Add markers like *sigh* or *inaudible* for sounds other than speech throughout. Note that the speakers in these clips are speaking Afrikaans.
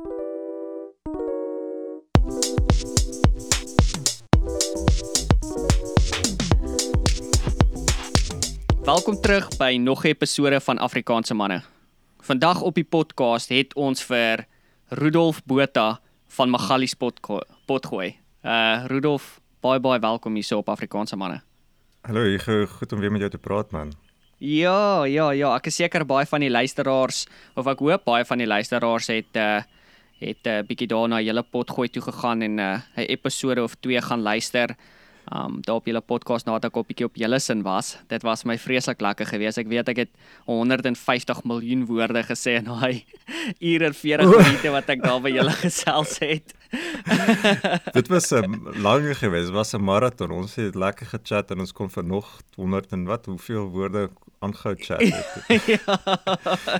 Welkom terug by nog 'n episode van Afrikaanse manne. Vandag op die podcast het ons vir Rudolf Botha van Magalies potgooi. Uh Rudolf, baie baie welkom hier so op Afrikaanse manne. Hallo, Hugo, goed om weer met jou te praat man. Ja, ja, ja, ek is seker baie van die luisteraars of ek hoop baie van die luisteraars het uh het 'n uh, bietjie daarna julle potgooi toe gegaan en 'n uh, 'n episode of 2 gaan luister um daar op julle podcast nadat ek op bietjie op julle sin was. Dit was my vreeslik lekker geweest. Ek weet ek het 150 miljoen woorde gesê in daai *laughs* ure 40 minute wat ek daar by julle gesels het. *laughs* dit was 'n lange geweest. Was 'n maraton. Ons het lekker gechat en ons kon vir nog 100 en wat hoeveel woorde aangehou chat het. *laughs* ja.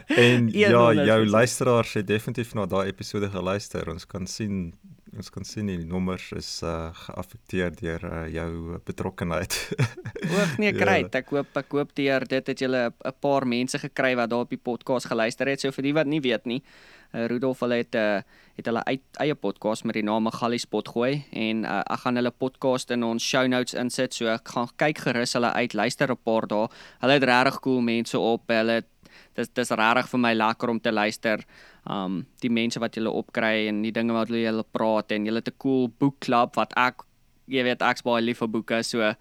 En ja, jou luisteraars het definitief na daai episode geluister. Ons kan sien ons kan sien die nommers is uh geaffekteer deur uh, jou betrokkenheid. *laughs* Ook nee, kry. Ja. Ek hoop ek hoop deur dit het julle 'n paar mense gekry wat daar op die podcast geluister het. So vir die wat nie weet nie, uh, Rudolf hulle het uh het hulle eie podcast met die naam Gallie Spot gooi en uh, ek gaan hulle podcast in ons show notes insit. So ek gaan kyk gerus hulle uit, luister 'n paar dae. Hulle het regtig cool mense op. Hulle dis dis regtig vir my lekker om te luister. Um die mense wat julle opkry en die dinge wat julle julle praat en julle het 'n cool boekklub wat ek jy weet ek's baie lief vir boeke so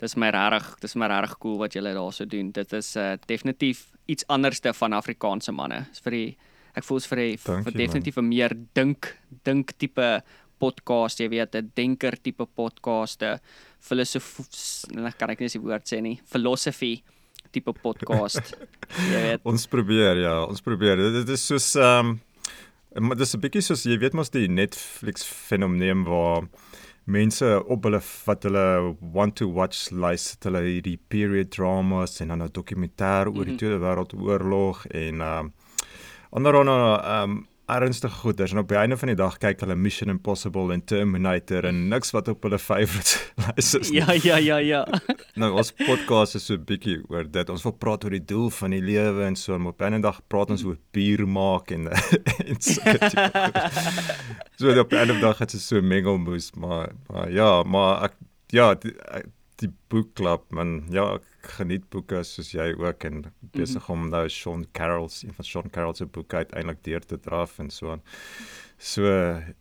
dis my regtig dis my regtig cool wat julle daarso doen. Dit is uh, definitief iets anderste van Afrikaanse manne. Dis vir die ek voels vir die vir definitief 'n meer dink dink tipe podcast, jy weet, 'n denker tipe podcast, 'n filosofie, kan ek nie se woord sê nie, philosophy tipe podcast. *laughs* jy weet. Ons probeer ja, ons probeer. Dit is soos ehm um, dit is 'n bietjie soos jy weet mos die Netflix fenomeen waar mense op hulle wat hulle want to watch lys hulle hierdie period dramas en dan 'n dokumentêr oor die mhm. Tweede Wêreldoorlog en ehm um, ander ander ehm um, ernstige goeders en op die einde van die dag kyk hulle Mission Impossible en Terminator en niks wat op hulle favorites *laughs* lys is. Ja, ja, ja, ja. *laughs* nou ons podcast is so 'n bietjie oor dit. Ons wil praat oor die doel van die lewe en so en op 'n dag praat ons oor bier maak en *laughs* en so. so op 'n dag het dit so mengelmoes, maar maar ja, maar ek ja, die, die boekklub man, ja, ek geniet boeke soos jy ook en besig mm -hmm. om nou Sean Carroll's een van Sean Carroll se boeke uiteindelik deur te draf en so aan. So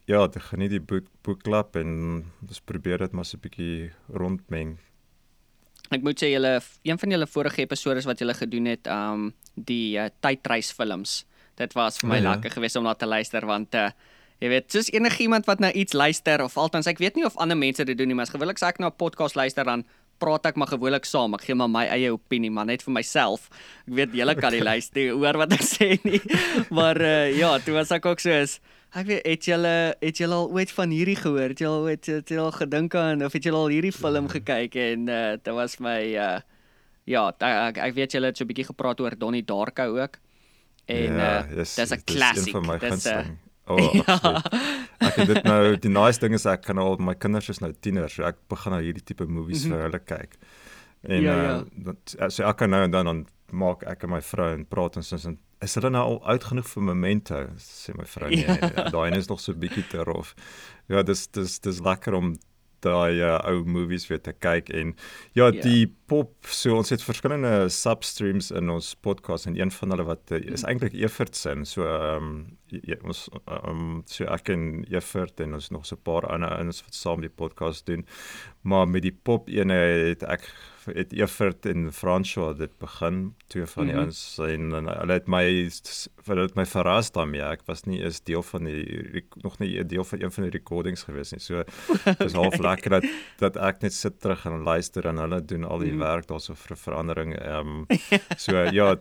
ja, ek geniet die boek boekklub en ons probeer dit maar so 'n bietjie rondmeng. Ek moet sê julle een van julle vorige episode wat julle gedoen het, um die uh, tydreisfilms. Dit was vir my oh, ja. lekker geweest om na te luister want uh, Jy weet, soos enigiemand wat nou iets luister of althans ek weet nie of ander mense dit doen nie, maar as gewillig sê ek nou 'n podcast luister dan praat ek maar gewoonlik saam. Ek gee maar my eie opinie, maar net vir myself. Ek weet julle kan nie luister hoor wat ek sê nie. *laughs* Maar uh, ja, toe was ek ook so is ek weet het julle het julle al ooit van hierdie gehoor? Het julle ooit het julle al gedink aan of het julle al hierdie film gekyk en uh, dit was my uh, ja, ek, ek weet julle het so 'n bietjie gepraat oor Donnie Darko ook. En ja, uh, dis 'n klassiek. Dis 'n Oh, *laughs* ja. Ek het dit nou die nice ding is ek kan al my kinders is nou tieners, so ek begin nou hierdie tipe movies mm -hmm. vir hulle kyk. En ja, ja. Uh, dat so ek kan nou en dan dan maak ek en my vrou en praat ons en is hulle nou al oud genoeg vir memento sê my vrou nee, ja. daai is nog so bietjie te rof. Ja, dis dis dis lekker om daai uh, ou movies weer te kyk en ja. Ja. die pop so ons het verskillende substreams in ons podcast en een van hulle wat uh, is mm. eintlik Evert se so ehm um, ons um, so ek en Evert en ons nog so 'n paar ander ouens wat saam die podcast doen maar met die pop ene het ek het Evert en François dit begin twee van die mm -hmm. ouens en, en hulle het my vir dit my verras daarmee ek was nie eens deel van die nog nie 'n deel van een van die recordings gewees nie so *laughs* dis okay. half lekker dat dat ek net sit terug en luister en hulle doen al die mm werk daarso vir verandering ehm um, so ja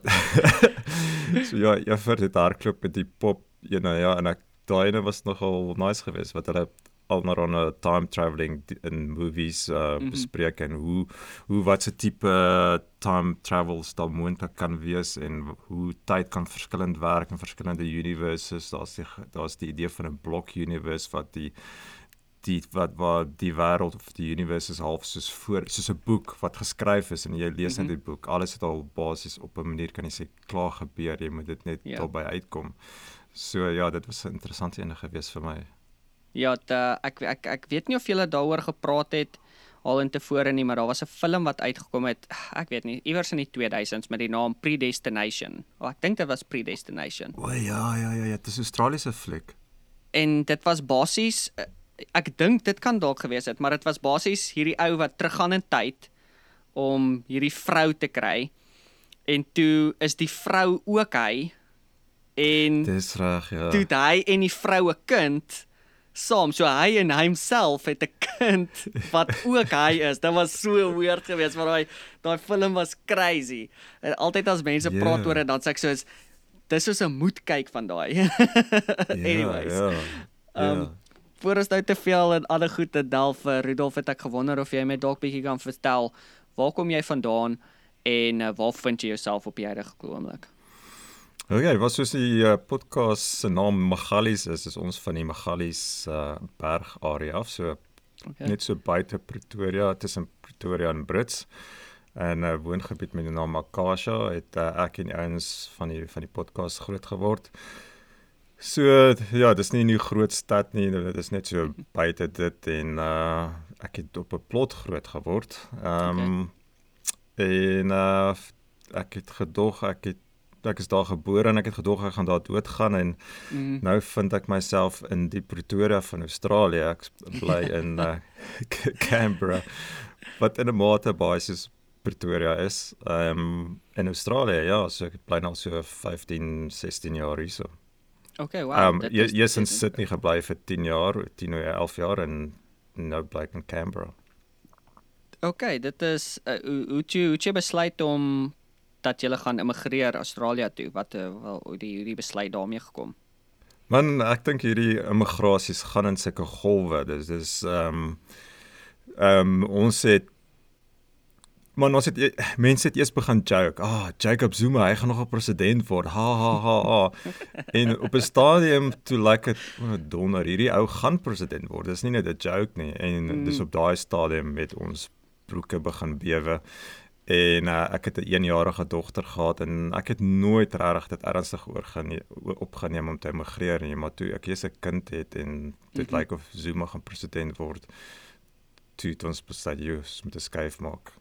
so ja Evert het daar klop met die pop you know, ja en ek daai ene was nogal nice geweest wat hulle al na 'n time travelling in movies uh, mm -hmm. bespreek en hoe hoe wat se tipe time travels daar moontlik kan wees en hoe tyd kan verskillend werk in verskillende universes daar's die daar's die idee van 'n blok universe wat die die wat wat die wêreld of die universe is half soos voor soos 'n boek wat geskryf is en jy lees net mm -hmm. die boek alles het al basies op 'n manier kan jy sê klaar gebeur jy moet dit net yeah. Ja. daarby uitkom So ja, dit was 'n interessante een gewees vir my. Ja, da, ek ek ek weet nie of julle daaroor gepraat het al intevore nie, maar daar was 'n film wat uitgekom het, ek weet nie, iewers in die 2000s met die naam Predestination. Oh, ek dink dit was Predestination. O ja, ja, ja, ja, dit is 'n Australiese fliek. En dit was basies eh, ek dink dit kan dalk gewees het, maar dit was basies hierdie ou wat teruggaan in tyd om hierdie vrou te kry. En toe is die vrou ook hy en Dis reg, ja. Toe hy en die vroue kind saam. So hy en homself het 'n kind wat ook hy is. Dit was so weird geweest, maar daai daai film was crazy. En altyd as mense yeah. praat oor dit, dan sê ek soos dis soos 'n moet kyk van daai. *laughs* Anyways. Ja. Yeah, yeah. Um voor ons nou te veel en ander goed te delf, uh, Rudolf het ek gewonder of jy my dalk bietjie kan vertel waar kom jy vandaan en uh, waar vind jy jouself op die huidige oomblik? Oké, okay, wat soos die uh, podcast se naam Magalies is, is ons van die Magalies uh, berg area af, so okay. net so buite Pretoria, tussen Pretoria en Brits. En 'n uh, woongebied met die naam Akasha het uh, ek en ouens van die van die podcast groot geword. So ja, dis nie 'n groot stad nie, dit is net so buite dit en uh ek het op 'n plot groot geword. Ehm um, okay. en uh ek het gedog ek het ek is daar gebore en ek het gedog ek gaan daar doodgaan en mm. nou vind ek myself in die Pretoria van Australië. Ek bly *laughs* in uh, Canberra. Wat in 'n mate baie soos Pretoria is. Ehm um, in Australië, ja, so ek bly nou so 15, 16 jaar hier so. Okay, wow. Ehm um, jy jy is in Sydney gebly vir 10 jaar, 10 of 11 jaar en nou bly in Canberra. Okay, dit is uh, hoe hoe jy, jy besluit om dat jy gaan immigreer Australië toe? Wat uh, wel hoe die hierdie besluit daarmee gekom? Man, ek dink hierdie immigrasies gaan in sulke golwe. Dis dis ehm um, ehm um, ons het Man ons het e, mense het eers begin joke. Ah, Jacob Zuma, hy gaan nog 'n president word. Ha ha ha ha. en op 'n stadium toe lyk dit oh, donder hierdie ou gaan president word. Dis nie net 'n joke nie. En mm. dis op daai stadium met ons broeke begin bewe en uh, ek het 'n 1-jarige dogter gehad en ek het nooit regtig dit ernstig opgeneem om te emigreer nie maar toe ek eers 'n kind het en dit mm -hmm. lyk of Zuma gaan president word toe het ons besluit jy moet 'n skuif maak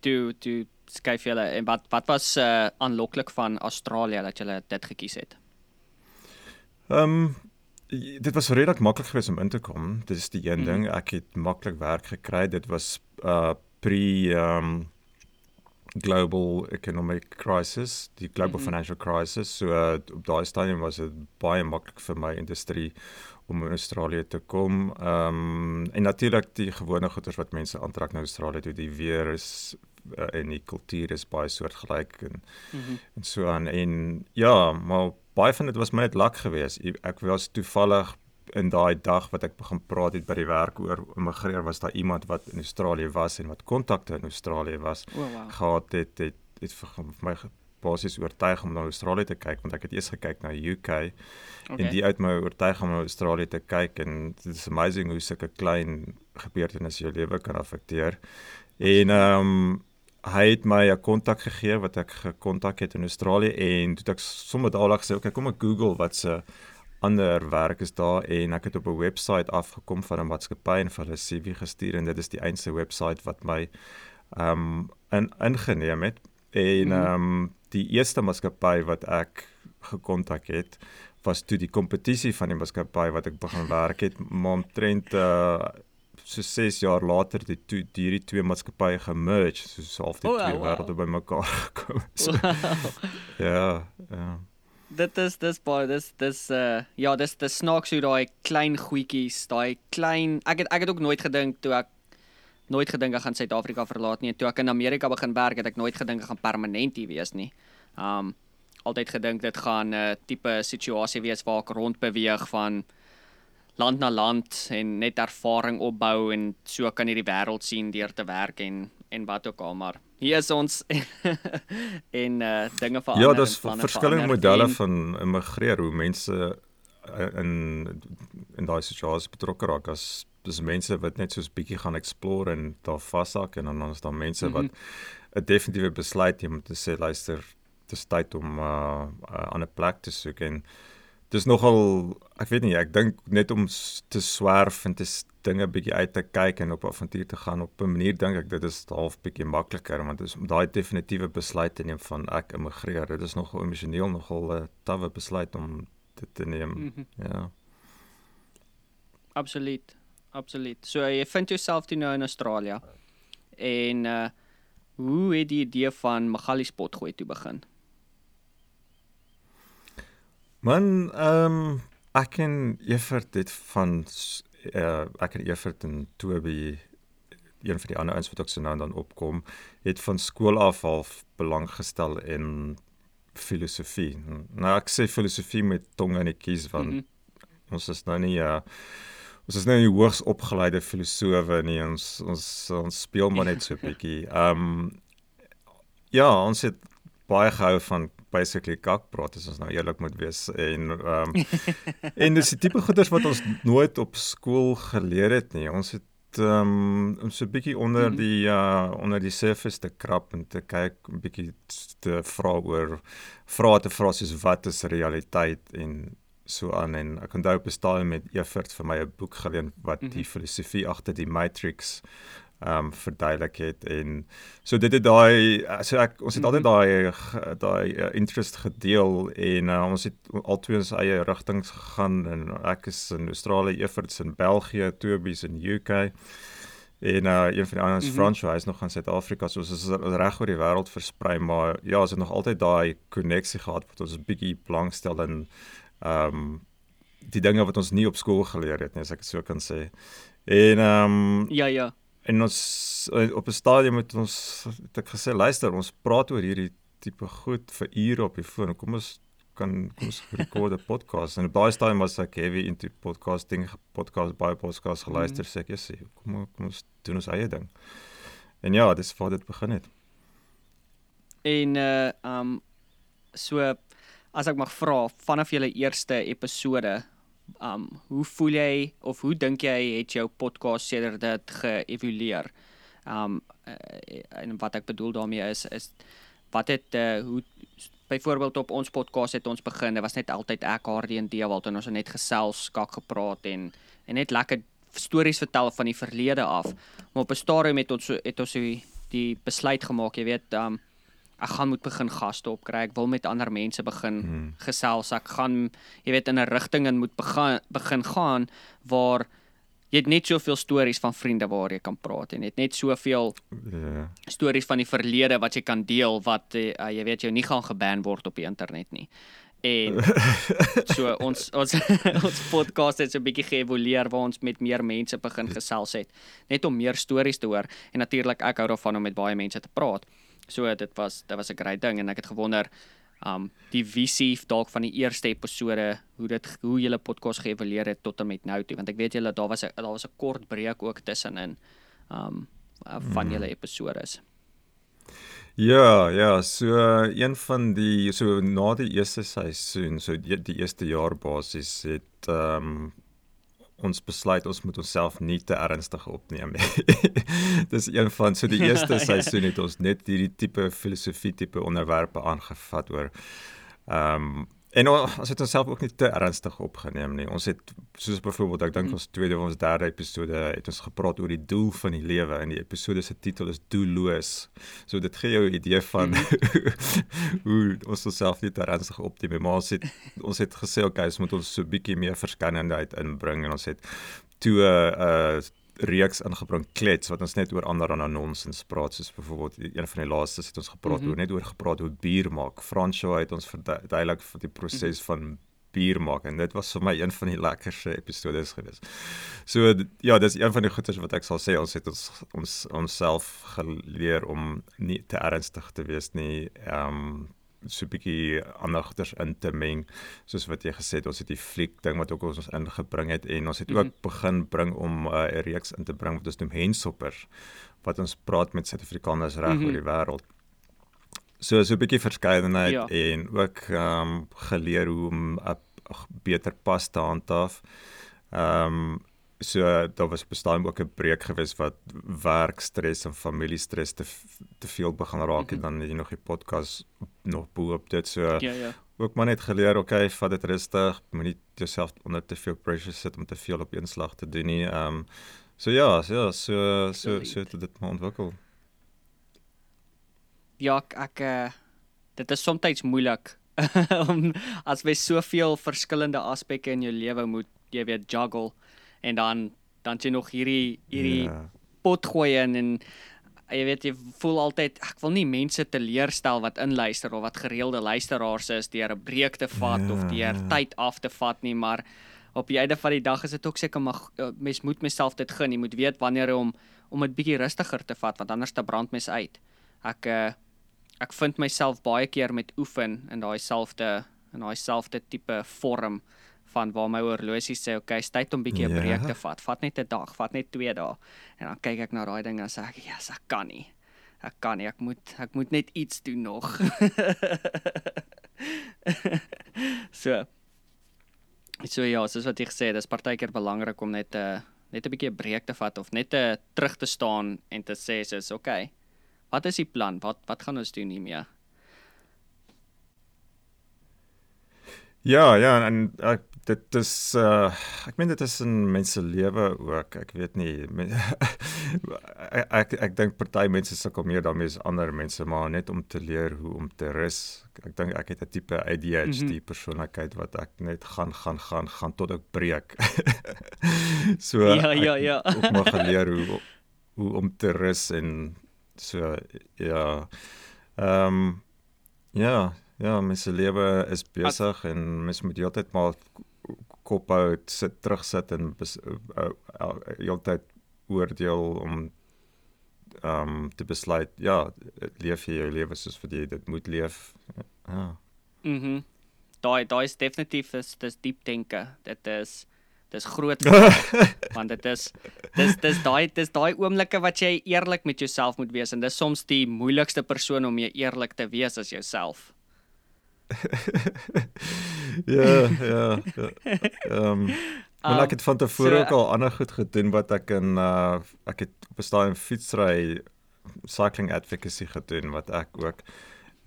toe toe skuif jy en wat wat was uh, aanloklik van Australië dat jy dit gekies het? Ehm um, dit was redelik maklik geweest om in te kom. Dit is die een mm -hmm. ding. Ek het maklik werk gekry. Dit was uh pre um global economic crisis, die global mm -hmm. financial crisis. So uh, op daai stadium was dit baie maklik vir my industrie om in Australië te kom. Um en natuurlik die gewone goeders wat mense aantrek na Australië toe, die weer is uh, en die kultuur is baie soortgelyk en mm -hmm. en so aan en ja, maar baie van dit was my net lak geweest. Ek was toevallig in daai dag wat ek begin praat het by die werk oor immigreer was daar iemand wat in Australië was en wat kontakte in Australië was oh, wow. gehad het het het vir my basies oortuig om na Australië te kyk want ek het eers gekyk na UK okay. en die uit my oortuig om na Australië te kyk en dit is amazing hoe sulke klein gebeurtenisse jou lewe kan affekteer en ehm um, hy het my 'n kontak gegee wat ek gekontak het in Australië en toe ek sommer dadelik gesê okay kom ek Google wat se ander werk is daar en ek het op 'n webwerf afgekom van 'n maatskappy en vir hulle CV gestuur en dit is die enigste webwerf wat my ehm um, in ingeneem het en mhm. ehm um, die eerste maatskappy wat ek gekontak het was toe die kompetisie van die maatskappy wat ek begin *laughs* werk het maar omtrent uh, so 6 jaar later die toe die hierdie twee maatskappye gemerge so half die oh, twee wow. wêrelde bymekaar *laughs* gekom so, wow. ja ja dit is dis baie dis dis uh ja dis dis snaaks hoe daai klein goedjies daai klein ek het ek het ook nooit gedink toe ek nooit gedink ek gaan Suid-Afrika verlaat nie. Toe ek in Amerika begin werk het ek nooit gedink ek gaan permanent hier wees nie. Um altyd gedink dit gaan 'n uh, tipe situasie wees waar ek rond beweeg van land na land en net ervaring opbou en so kan jy die wêreld sien deur te werk en en wat ook al maar hier is ons *laughs* en uh dinge verander. Ja, daar's verskillende modelle en, van immigreer hoe mense uh, in in daai situasie betrokke raak as dis mense wat net soos bietjie gaan explore en daar vashak en dan is daar mense mm -hmm. wat 'n definitiewe besluit neem om te sê luister dis tyd om 'n uh, uh, ander plek te soek en dis nogal ek weet nie ek dink net om te swerf en te dinge bietjie uit te kyk en op avontuur te gaan. Op 'n manier dink ek dit is half bietjie makliker want dit is om daai definitiewe besluit te neem van ek immigreer. Dit is nogal emosioneel nogal 'n tawwe besluit om dit te neem. Mm -hmm. ja. Absoluut absoluut. So jy vind jouself toe nou in Australië en uh hoe het die idee van Magali spot gooi toe begin Man, ehm um, ek en Evert het van uh, ek en Evert en Toby een van die ander ouens wat ook so nou dan opkom, het van skool af al belang gestel in filosofie. Nou ek sê filosofie met tong in die kies van mm -hmm. ons is nou nie uh, ons is nou nie hoogs opgeleide filosowe nie. Ons ons ons speel maar net so 'n *laughs* bietjie. Ehm um, ja, ons het baie gehou van basically kak praat as ons nou eerlik moet wees en ehm um, *laughs* en dis die tipe goeders wat ons nooit op skool geleer het nie. Ons het ehm um, om so 'n bietjie onder mhm. die uh onder die surface te krap en te kyk 'n bietjie te vra oor vrae te vra soos wat is realiteit en so aan en ek onthou op 'n stadium met Evert vir my 'n boek geleen wat die mhm. filosofie agter die matrix um, verduidelik het en so dit het daai so ek ons het altyd mhm. daai daai uh, interest gedeel en uh, ons het albei ons eie rigtings gegaan en ek is in Australië, Everts in België, Tobies in UK en uh, een van die ander is mm -hmm. franchise nog in Suid-Afrika so ons is reg oor die wêreld versprei maar ja ons het nog altyd daai koneksie gehad wat ons 'n bietjie belangstel in ehm um, die dinge wat ons nie op skool geleer het nie as ek dit so kan sê en ehm um, ja ja en ons eh, op 'n stadium het ons het ek gesê luister ons praat oor hierdie tipe goed vir ure op die foon. Kom ons kan kom ons rekord 'n podcast. En op daai stadium was ek heavy into podcasting podcast by podcast geluister mm. sê ek sê kom kom ons doen ons eie ding. En ja dis voor dit begin het. En uh um so as ek mag vra vanaf julle eerste episode um hoe voel jy of hoe dink jy het jou podcast sedert dit geëvolueer? Um uh, en wat ek bedoel daarmee is is wat het uh, hoe byvoorbeeld op ons podcast het ons begin, dit was net altyd ek HRD wat ons net gesels, skak gepraat en en net lekker stories vertel van die verlede af. Maar op 'n stadium het ons het ons die besluit gemaak, jy weet, um ek gaan moet begin gaste opkry. Ek wil met ander mense begin hmm. gesels. Ek gaan jy weet in 'n rigting en moet begin begin gaan waar jy het net soveel stories van vriende waar jy kan praat en het net soveel yeah. Ja. stories van die verlede wat jy kan deel wat uh, jy weet jou nie gaan geban word op die internet nie. En *laughs* so ons ons *laughs* ons podcast het so 'n bietjie geëvolueer waar ons met meer mense begin gesels het net om meer stories te hoor en natuurlik ek hou daarvan om met baie mense te praat. So dit was dit was 'n groot ding en ek het gewonder um die visie dalk van die eerste episode hoe dit hoe julle podcast geëvalueer het tot en met nou toe want ek weet julle daar was 'n daar was 'n kort breek ook tussenin um van hmm. julle episode is. Ja, ja, so een van die so na die eerste seisoen, so die, die eerste jaar basies het um ons besluit ons moet onsself nie te ernstig opneem nie. *laughs* Dis een van so die *laughs* eerste ja. seisoen het ons net hierdie tipe filosofie tipe onderwerpe aangevat oor ehm um, En ons het onsself ook nie te ernstig opgeneem nie. Ons het soos byvoorbeeld ek dink mhm. ons tweede of ons derde episode het ons gepraat oor die doel van die lewe en die episode se titel is doelloos. So dit gee jou 'n idee van mhm. *laughs* hoe ons onsself nie te ernstig opneem, maar ons het ons het gesê okay, ons moet ons so 'n bietjie meer verskeidenheid inbring en ons het toe 'n uh, reeks ingebring klets wat ons net oor ander aan nonsens praat soos byvoorbeeld een van die laaste het ons gepraat mm -hmm. oor net oor gepraat oor bier maak. Fransjo het ons verduidelik vir die proses mm -hmm. van bier maak en dit was vir my een van die lekkerste episodes gewees. So ja, dis een van die goedes wat ek sal sê ons het ons ons onsself geleer om nie te ernstig te wees nie. Ehm um, so 'n bietjie ander goeders in te meng soos wat jy gesê het ons het die fliek ding wat ook ons ingebring het en ons het ook mm -hmm. begin bring om uh, 'n uh, reeks in te bring wat ons noem hensoppers wat ons praat met Suid-Afrikaners reg mm -hmm. oor die wêreld. So so 'n bietjie verskeidenheid ja. en ook ehm um, geleer hoe om 'n beter pas te handhaaf. Ehm um, so daar was bestaan ook 'n breek gewees wat werkstres en familiestres te te veel begin raak en mm -hmm. dan jy nog die podcast nog bo op dit. So ja ja. ook maar net geleer okay vat dit rustig moenie jouself onder te veel pressure sit om te veel op een slag te doen nie. Ehm um, so ja so so so so het dit maar ontwikkel. Ja ek, ek uh, dit is soms moeilik *laughs* om as jy soveel verskillende aspekte in jou lewe moet jy weet juggle en dan dan jy nog hierdie hierdie yeah. Ja. pot gooi in en jy weet jy voel altyd ek wil nie mense teleurstel wat inluister of wat gereelde luisteraars is deur 'n breek te vat yeah, of ja, deur yeah. tyd af te vat nie maar op die einde van die dag is dit ook seker maar uh, mens moet myself dit gun jy moet weet wanneer om om dit bietjie rustiger te vat want anders te brand mens uit ek uh, ek vind myself baie keer met oefen in daai selfde in daai selfde tipe vorm van waar my horlosie sê okay, is tyd om bietjie 'n ja. breek te vat. Vat net 'n dag, vat net 2 dae. En dan kyk ek na daai ding en sê ek, "Ja, yes, ek kan nie. Ek kan nie. Ek moet ek moet net iets doen nog." *laughs* so. So ja, soos wat jy gesê het, dis partykeer belangrik om net 'n uh, net 'n bietjie 'n breek te vat of net 'n uh, terug te staan en te sê soos, "Okay. Wat is die plan? Wat wat gaan ons doen hiermee?" Ja, ja en ek dit is uh ek meen dit is in mense lewe ook. Ek weet nie *laughs* ek ek, ek dink party mense sukkel meer daarmee as ander mense, maar net om te leer hoe om te rus. Ek dink ek het 'n tipe ADHD mm -hmm. persoonlikheid wat ek net gaan gaan gaan gaan tot ek breek. *laughs* so Ja, ja, ja. Ek moet *laughs* geleer hoe hoe om te rus en so ja. Ehm um, ja, ja, mense lewe is besig en mens moet heeltyd maar kop hou, sit terugsit en heeltyd oordeel om ehm um, te besluit ja, leef jy jou lewe soos wat jy dit moet leef. Ja. Mhm. Mm daai daai is definitief is dis diep denke. Dit is dis groot *laughs* want dit is dis dis daai dis daai oomblikke wat jy eerlik met jouself moet wees en dis soms die moeilikste persoon om mee eerlik te wees as jouself. *laughs* ja, ja. ja. Ehm um, um, ek het van tevore so, ook al ander goed gedoen wat ek in uh ek het bestaan in fietsry cycling advocacy gedoen wat ek ook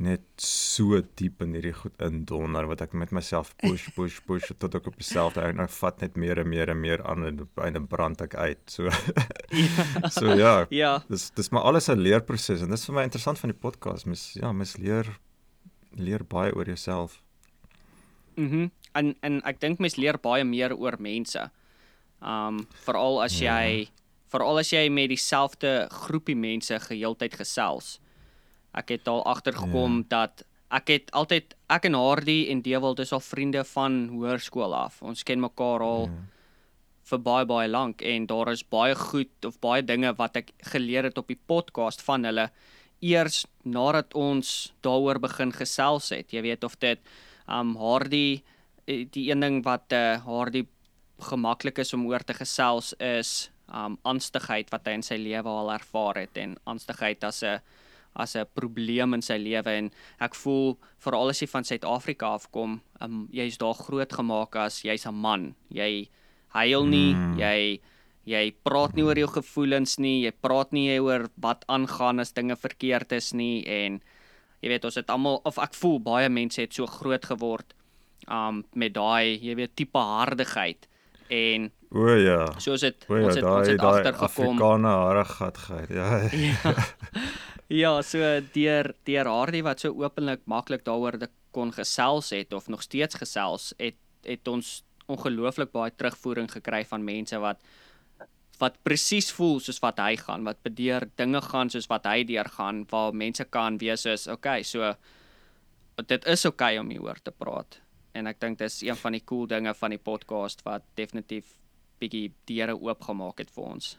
net so diep in hierdie goed indonder wat ek met myself push push push *laughs* tot ek op myself en ek vat net meer en meer en meer aan en in 'n brand ek uit. So ja. *laughs* So ja. Ja. Dis dis maar alles 'n leerproses en dis vir my interessant van die podcast. Mens ja, mens leer leer baie oor jouself. Mhm. Mm en en ek dink mens leer baie meer oor mense. Um veral as ja. jy ja. veral as jy met dieselfde groepie mense geheeltyd gesels. Ek het al agtergekom ja. dat ek het altyd ek en Hardy en Dewald is al vriende van hoërskool af. Ons ken mekaar al ja. vir baie baie lank en daar is baie goed of baie dinge wat ek geleer het op die podcast van hulle eers nadat ons daaroor begin gesels het. Jy weet of dit um Hardy eh, die een ding wat uh, Hardy gemaklik is om oor te gesels is um angstigheid wat hy in sy lewe al ervaar het en angstigheid as 'n as 'n probleem in sy lewe en ek voel veral as jy van Suid-Afrika afkom, um, jy's daar groot gemaak as jy's 'n man. Jy huil nie, mm. jy Jy praat nie oor jou gevoelens nie, jy praat nie oor wat aangaan as dinge verkeerd is nie en jy weet ons het almal of ek voel baie mense het so groot geword um met daai jy weet tipe hardigheid en o ja. Soos dit ons het ons het agtergekom. Afrikaner hardigheid. Ja. ja. *laughs* Ja, so deur deur Hardie wat so openlik maklik daaroor kon gesels het of nog steeds gesels het het ons ongelooflik baie terugvoering gekry van mense wat wat presies voel soos wat hy gaan, wat bedeer dinge gaan soos wat hy deurgaan, waar mense kan wees soos, okay, so dit is okay om hieroor te praat. En ek dink dis een van die cool dinge van die podcast wat definitief bietjie deure oopgemaak het vir ons.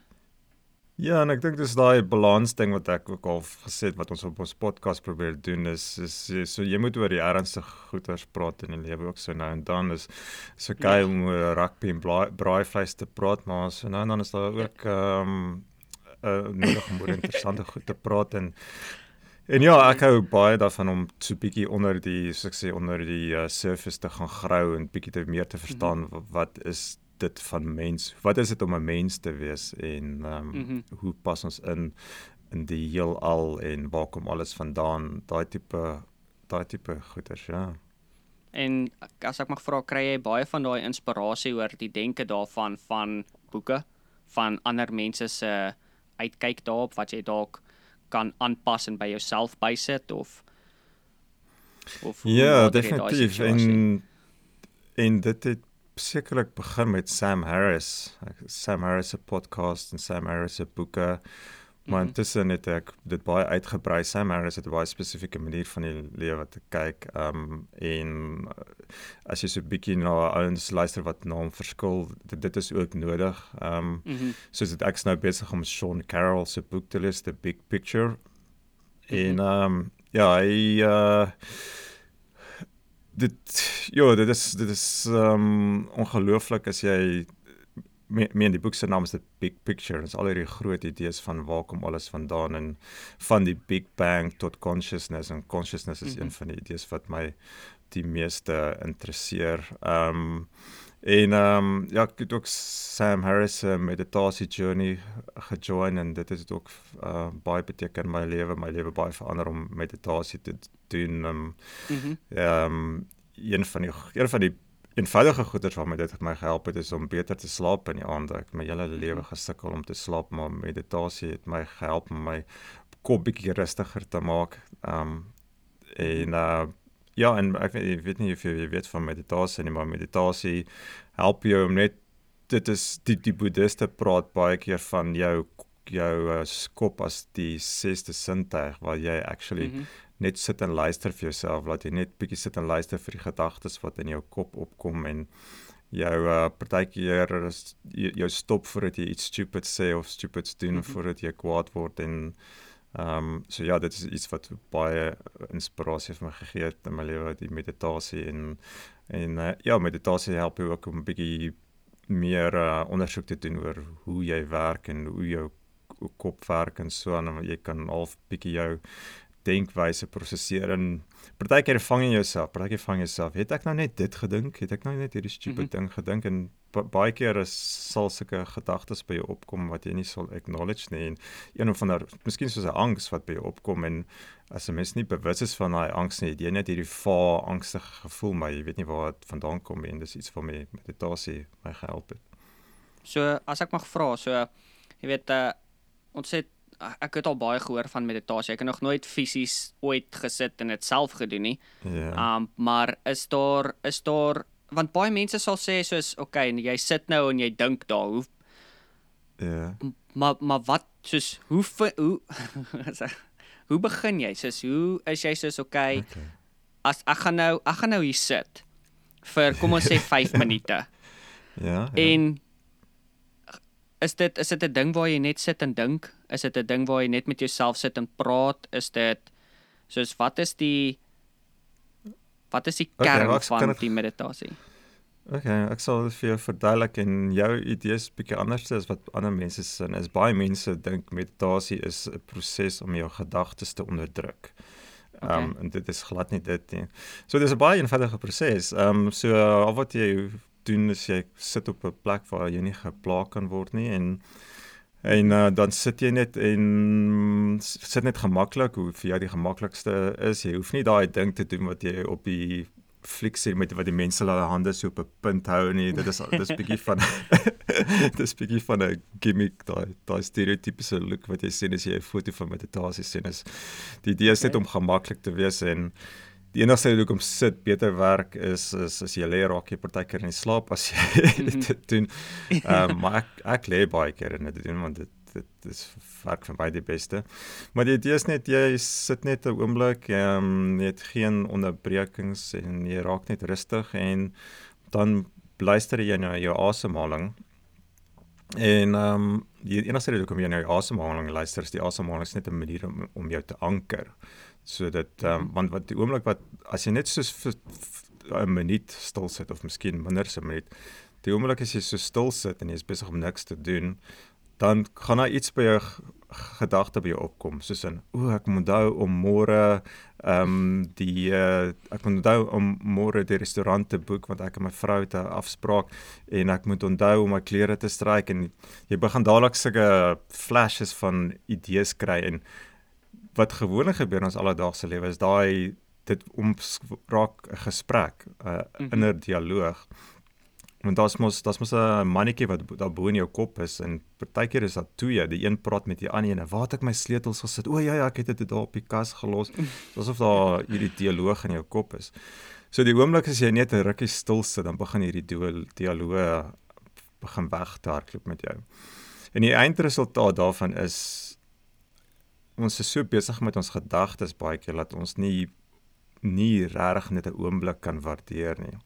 Ja, en ek dink dis daai balans ding wat ek ook al gesê het wat ons op ons podcast probeer doen is is so jy moet oor die ernstige goeters praat in die lewe ook so nou en dan is so gey ja. om oor rugby en braaivleis te praat, maar so nou en dan is daar ook ehm um, uh, nodig om oor interessante goed te praat en En ja, ek hou baie daarvan om so bietjie onder die, soos ek sê, onder die uh, surface te gaan grou en bietjie te meer te verstaan mm -hmm. wat is dit van mens? Wat is dit om 'n mens te wees en ehm um, mm -hmm. hoe pas ons in in die heelal en waar kom alles vandaan? Daai tipe daai tipe goeters, ja. En as ek mag vra, kry jy baie van daai inspirasie oor die denke daarvan van boeke van ander mense se uitkyk daarop wat jy dalk kan aanpas en by jouself bysit of of Ja, definitief. En en dit het sekerlik begin met Sam Harris. Sam Harris se podcast en Sam Harris se boeke. Maar mm -hmm. intussen het ek dit baie uitgebrei. Sam Harris het 'n baie spesifieke manier van die lewe te kyk. Um en as jy so 'n bietjie na ouens luister wat na hom verskil, dit, dit is ook nodig. Um mm -hmm. soos dit ek's nou besig om Sean Carroll se boek te lees, The Big Picture. Mm -hmm. En um ja, hy uh dit ja, dit is dit is um ongelooflik as jy meen die boek se naam is The Big Picture. Dit is al hierdie groot idees van waar kom alles vandaan en van die Big Bang tot consciousness en consciousness is mm -hmm. een van die idees wat my die meeste interesseer. Um en um ja, ek het ook Sam Harris se meditasie journey gejoin en dit het ook uh, baie beteken in my lewe, my lewe baie verander om meditasie te doen. Um mm -hmm. um een van die een van die eenvoudige goeders wat my dit my gehelp het is om beter te slaap in die aand. Ek my hele lewe mhm. gesukkel om te slaap, maar meditasie het my gehelp om my kop bietjie rustiger te maak. Um en uh ja, en ek weet, ek weet nie of jy weet van meditasie nie, maar meditasie help jou om net dit is die die boeddhiste praat baie keer van jou jou uh, kop as die sesde sintuig waar jy actually mm -hmm net sit en luister vir jouself, laat jy net bietjie sit en luister vir die gedagtes wat in jou kop opkom en jou uh, partykeer jou stop voordat jy iets stupid sê of stupid doen mm -hmm. voordat jy kwaad word en ehm um, so ja, dit is iets wat baie inspirasie vir my gegee het in my lewe, die meditasie en en uh, ja, meditasie help jou ook om 'n bietjie meer uh, ondersoek te doen oor hoe jy werk en hoe jou kop werk en so en jy kan half bietjie jou denkwyse prosesseer en partykeer vang jy jouself, partykeer vang jy jouself. Het ek nou net dit gedink? Het ek nou net hierdie stupid mm -hmm. ding gedink en baie keer is sal sulke gedagtes by jou opkom wat jy nie sal acknowledge nie en een van daar miskien soos 'n angs wat by jou opkom en as 'n mens nie bewus is van daai angs nie, jy net hierdie va angstige gevoel maar jy weet nie waar dit vandaan kom en dis iets vir my meditasie my gehelp het. So as ek mag vra, so jy weet uh, ons het ek het al baie gehoor van meditasie. Ek het nog nooit fisies ooit gesit en dit self gedoen nie. Ja. Um maar is daar is daar want baie mense sal sê soos okay, jy sit nou en jy dink daar hoe Ja. Maar maar wat soos hoe hoe *laughs* hoe begin jy? Soos hoe is jy soos okay? okay. As ek gaan nou ek gaan nou hier sit vir kom ons sê *laughs* 5 minute. Ja, ja. En is dit is dit 'n ding waar jy net sit en dink? Is dit 'n ding waar jy net met jouself sit en praat? Is dit soos wat is die wat is die kern okay, van het, die meditasie? Okay, ek sal dit vir jou verduidelik en jou idees bietjie anders is wat ander mense sin is. Baie mense dink meditasie is 'n proses om jou gedagtes te onderdruk. Ehm okay. um, en dit is glad nie dit nie. So dis 'n baie eenvoudige proses. Ehm um, so al wat jy doen is jy sit op 'n plek waar jy nie geplaag kan word nie en en uh, dan sit jy net en sit net gemaklik hoe vir jou die gemaklikste is. Jy hoef nie daai ding te doen wat jy op die fliek sien met wat die mense hulle hande so op 'n punt hou nie. Dit is dis bietjie van *laughs* dis bietjie van 'n gimmick daai daai stereotypiese look wat jy sien as jy 'n foto van meditasie sien is. Die idee is net om gemaklik te wees en die enigste rede hoekom sit beter werk is is as jy lê raak jy partykeer in die slaap as jy *laughs* mm -hmm. dit doen. Ehm um, maar ek ek lê baie keer in dit doen want dit dit is werk vir baie die beste. Maar die idee is net jy sit net 'n oomblik, ehm um, jy het geen onderbrekings en jy raak net rustig en dan luister jy na jou asemhaling. En ehm um, die enigste rede hoekom jy na jou asemhaling luister is die asemhaling is net 'n manier om om jou te anker so dit ehm um, want wat die oomblik wat as jy net so 'n minuut stil sit of miskien minder as 'n minuut die oomblik as jy so stil sit en jy is besig om niks te doen dan gaan daar iets by jou gedagte by jou opkom soos in o ek moet onthou om môre ehm um, die uh, ek moet onthou om môre die restaurant te boek want ek en my vrou het 'n afspraak en ek moet onthou om my klere te stryk. En jy begin dadelik sulke flashes van idees kry en wat gewoonlik gebeur in ons alledaagse lewe is daai dit om raak 'n gesprek 'n uh, mm -hmm. inner dialoog. Want daar's mos daar's mos 'n mannetjie wat daar bo in jou kop is en partykeer is dat twee die een praat met die ander en waar het ek my sleutels gesit? O ja ja ek het dit daar op die kas gelos. Asof daar hierdie dialoog in jou kop is. So die oomblik as jy net 'n rukkie stil sit dan begin hierdie dialoog begin weghardloop met jou. En die eindresultaat daarvan is ons is so besig met ons gedagtes baie keer dat ons nie nie regtig net 'n oomblik kan waardeer nie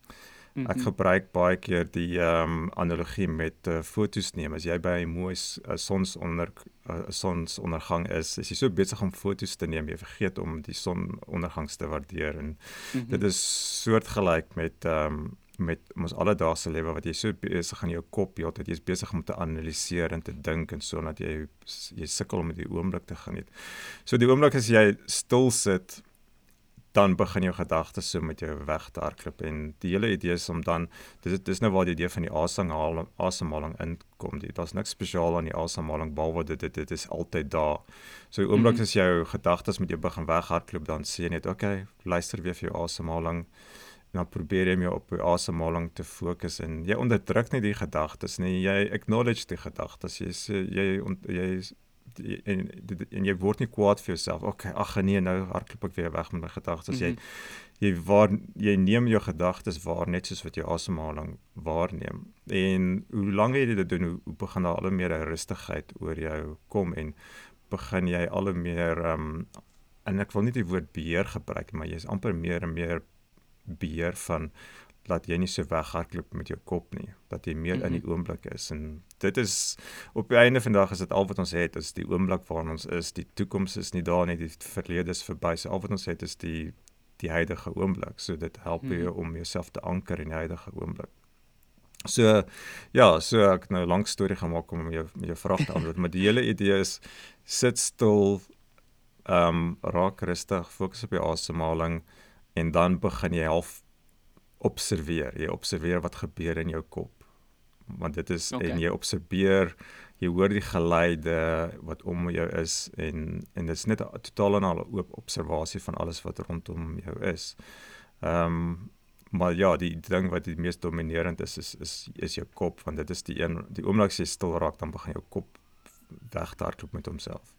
Ek gebruik baie keer die ehm um, analogie met uh, foto's neem. As jy by 'n mooi uh, sonsonder uh, sonsondergang is, is jy so besig om foto's te neem, jy vergeet om die sonondergangs te waardeer en mm -hmm. dit is soortgelyk met ehm um, met ons alledaagse lewe wat jy so besig in jou kop jy is besig om te analiseer en te dink en so dat jy jy sukkel om die oomblik te geniet. So die oomblik as jy stil sit dan begin jou gedagtes so met jou weg te hardloop en die hele idee is om dan dis dis nou waar die idee van die asemhaling asemhaling inkom. Daar's niks spesiaal aan die asemhaling behalwe dit dit dit is altyd daar. So die oomblik mm -hmm. as jou gedagtes met jou begin weghardloop dan sê jy net okay, luister weer vir jou asemhaling en dan probeer jy om jou op jou asemhaling te fokus en jy onderdruk nie die gedagtes nie. Jy acknowledge die gedagtes. Jy sê jy jy en en jy word nie kwaad vir jouself. Okay, ag nee, nou hardloop ek weer weg met my gedagtes. Jy mhm. jy waar jy neem jou gedagtes waar net soos wat jy asemhaling waarneem. En hoe langer jy dit doen, hoe, hoe begin daar al meer rustigheid oor jou kom en begin jy al meer um, en ek wil nie die woord beheer gebruik maar jy's amper meer en meer beheer van dat jy nie so weghardloop met jou kop nie, dat jy meer mm -hmm. in die mhm. oomblik is en dit is op die einde van die dag is dit al wat ons het, is die oomblik waarin ons is. Die toekoms is nie daar nie, die verlede is verby. So al wat ons het is die die huidige oomblik. So dit help mm -hmm. jou om jouself te anker in die huidige oomblik. So ja, so ek nou 'n lang storie gemaak om jou jou vraag te antwoord, maar die hele idee is sit stil, ehm um, raak rustig, fokus op jou asemhaling en dan begin jy half observeer. Jy observeer wat gebeur in jou kop. Want dit is okay. en jy observeer, jy hoor die geluide wat om jou is en en dit is net 'n totaal en al oop observasie van alles wat rondom jou is. Ehm um, maar ja, die ding wat die mees dominerend is is is is jou kop want dit is die een die oomblik as jy stil raak dan begin jou kop wegdagloop met homself.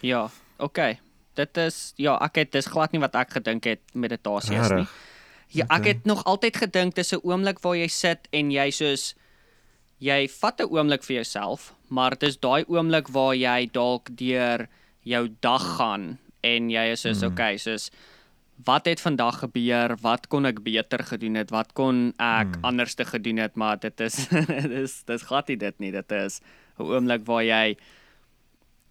Ja, okay. Dit is ja, ek het dis glad nie wat ek gedink het meditasie is nie. Ja, ek het nog altyd gedink dis 'n oomblik waar jy sit en jy soos jy vat 'n oomblik vir jouself, maar dit is daai oomblik waar jy dalk deur jou dag gaan en jy is soos mm. okay, soos wat het vandag gebeur? Wat kon ek beter gedoen het? Wat kon ek mm. anders te gedoen het? Maar dit is *laughs* dis dis glad nie dit nie. Dit is 'n oomblik waar jy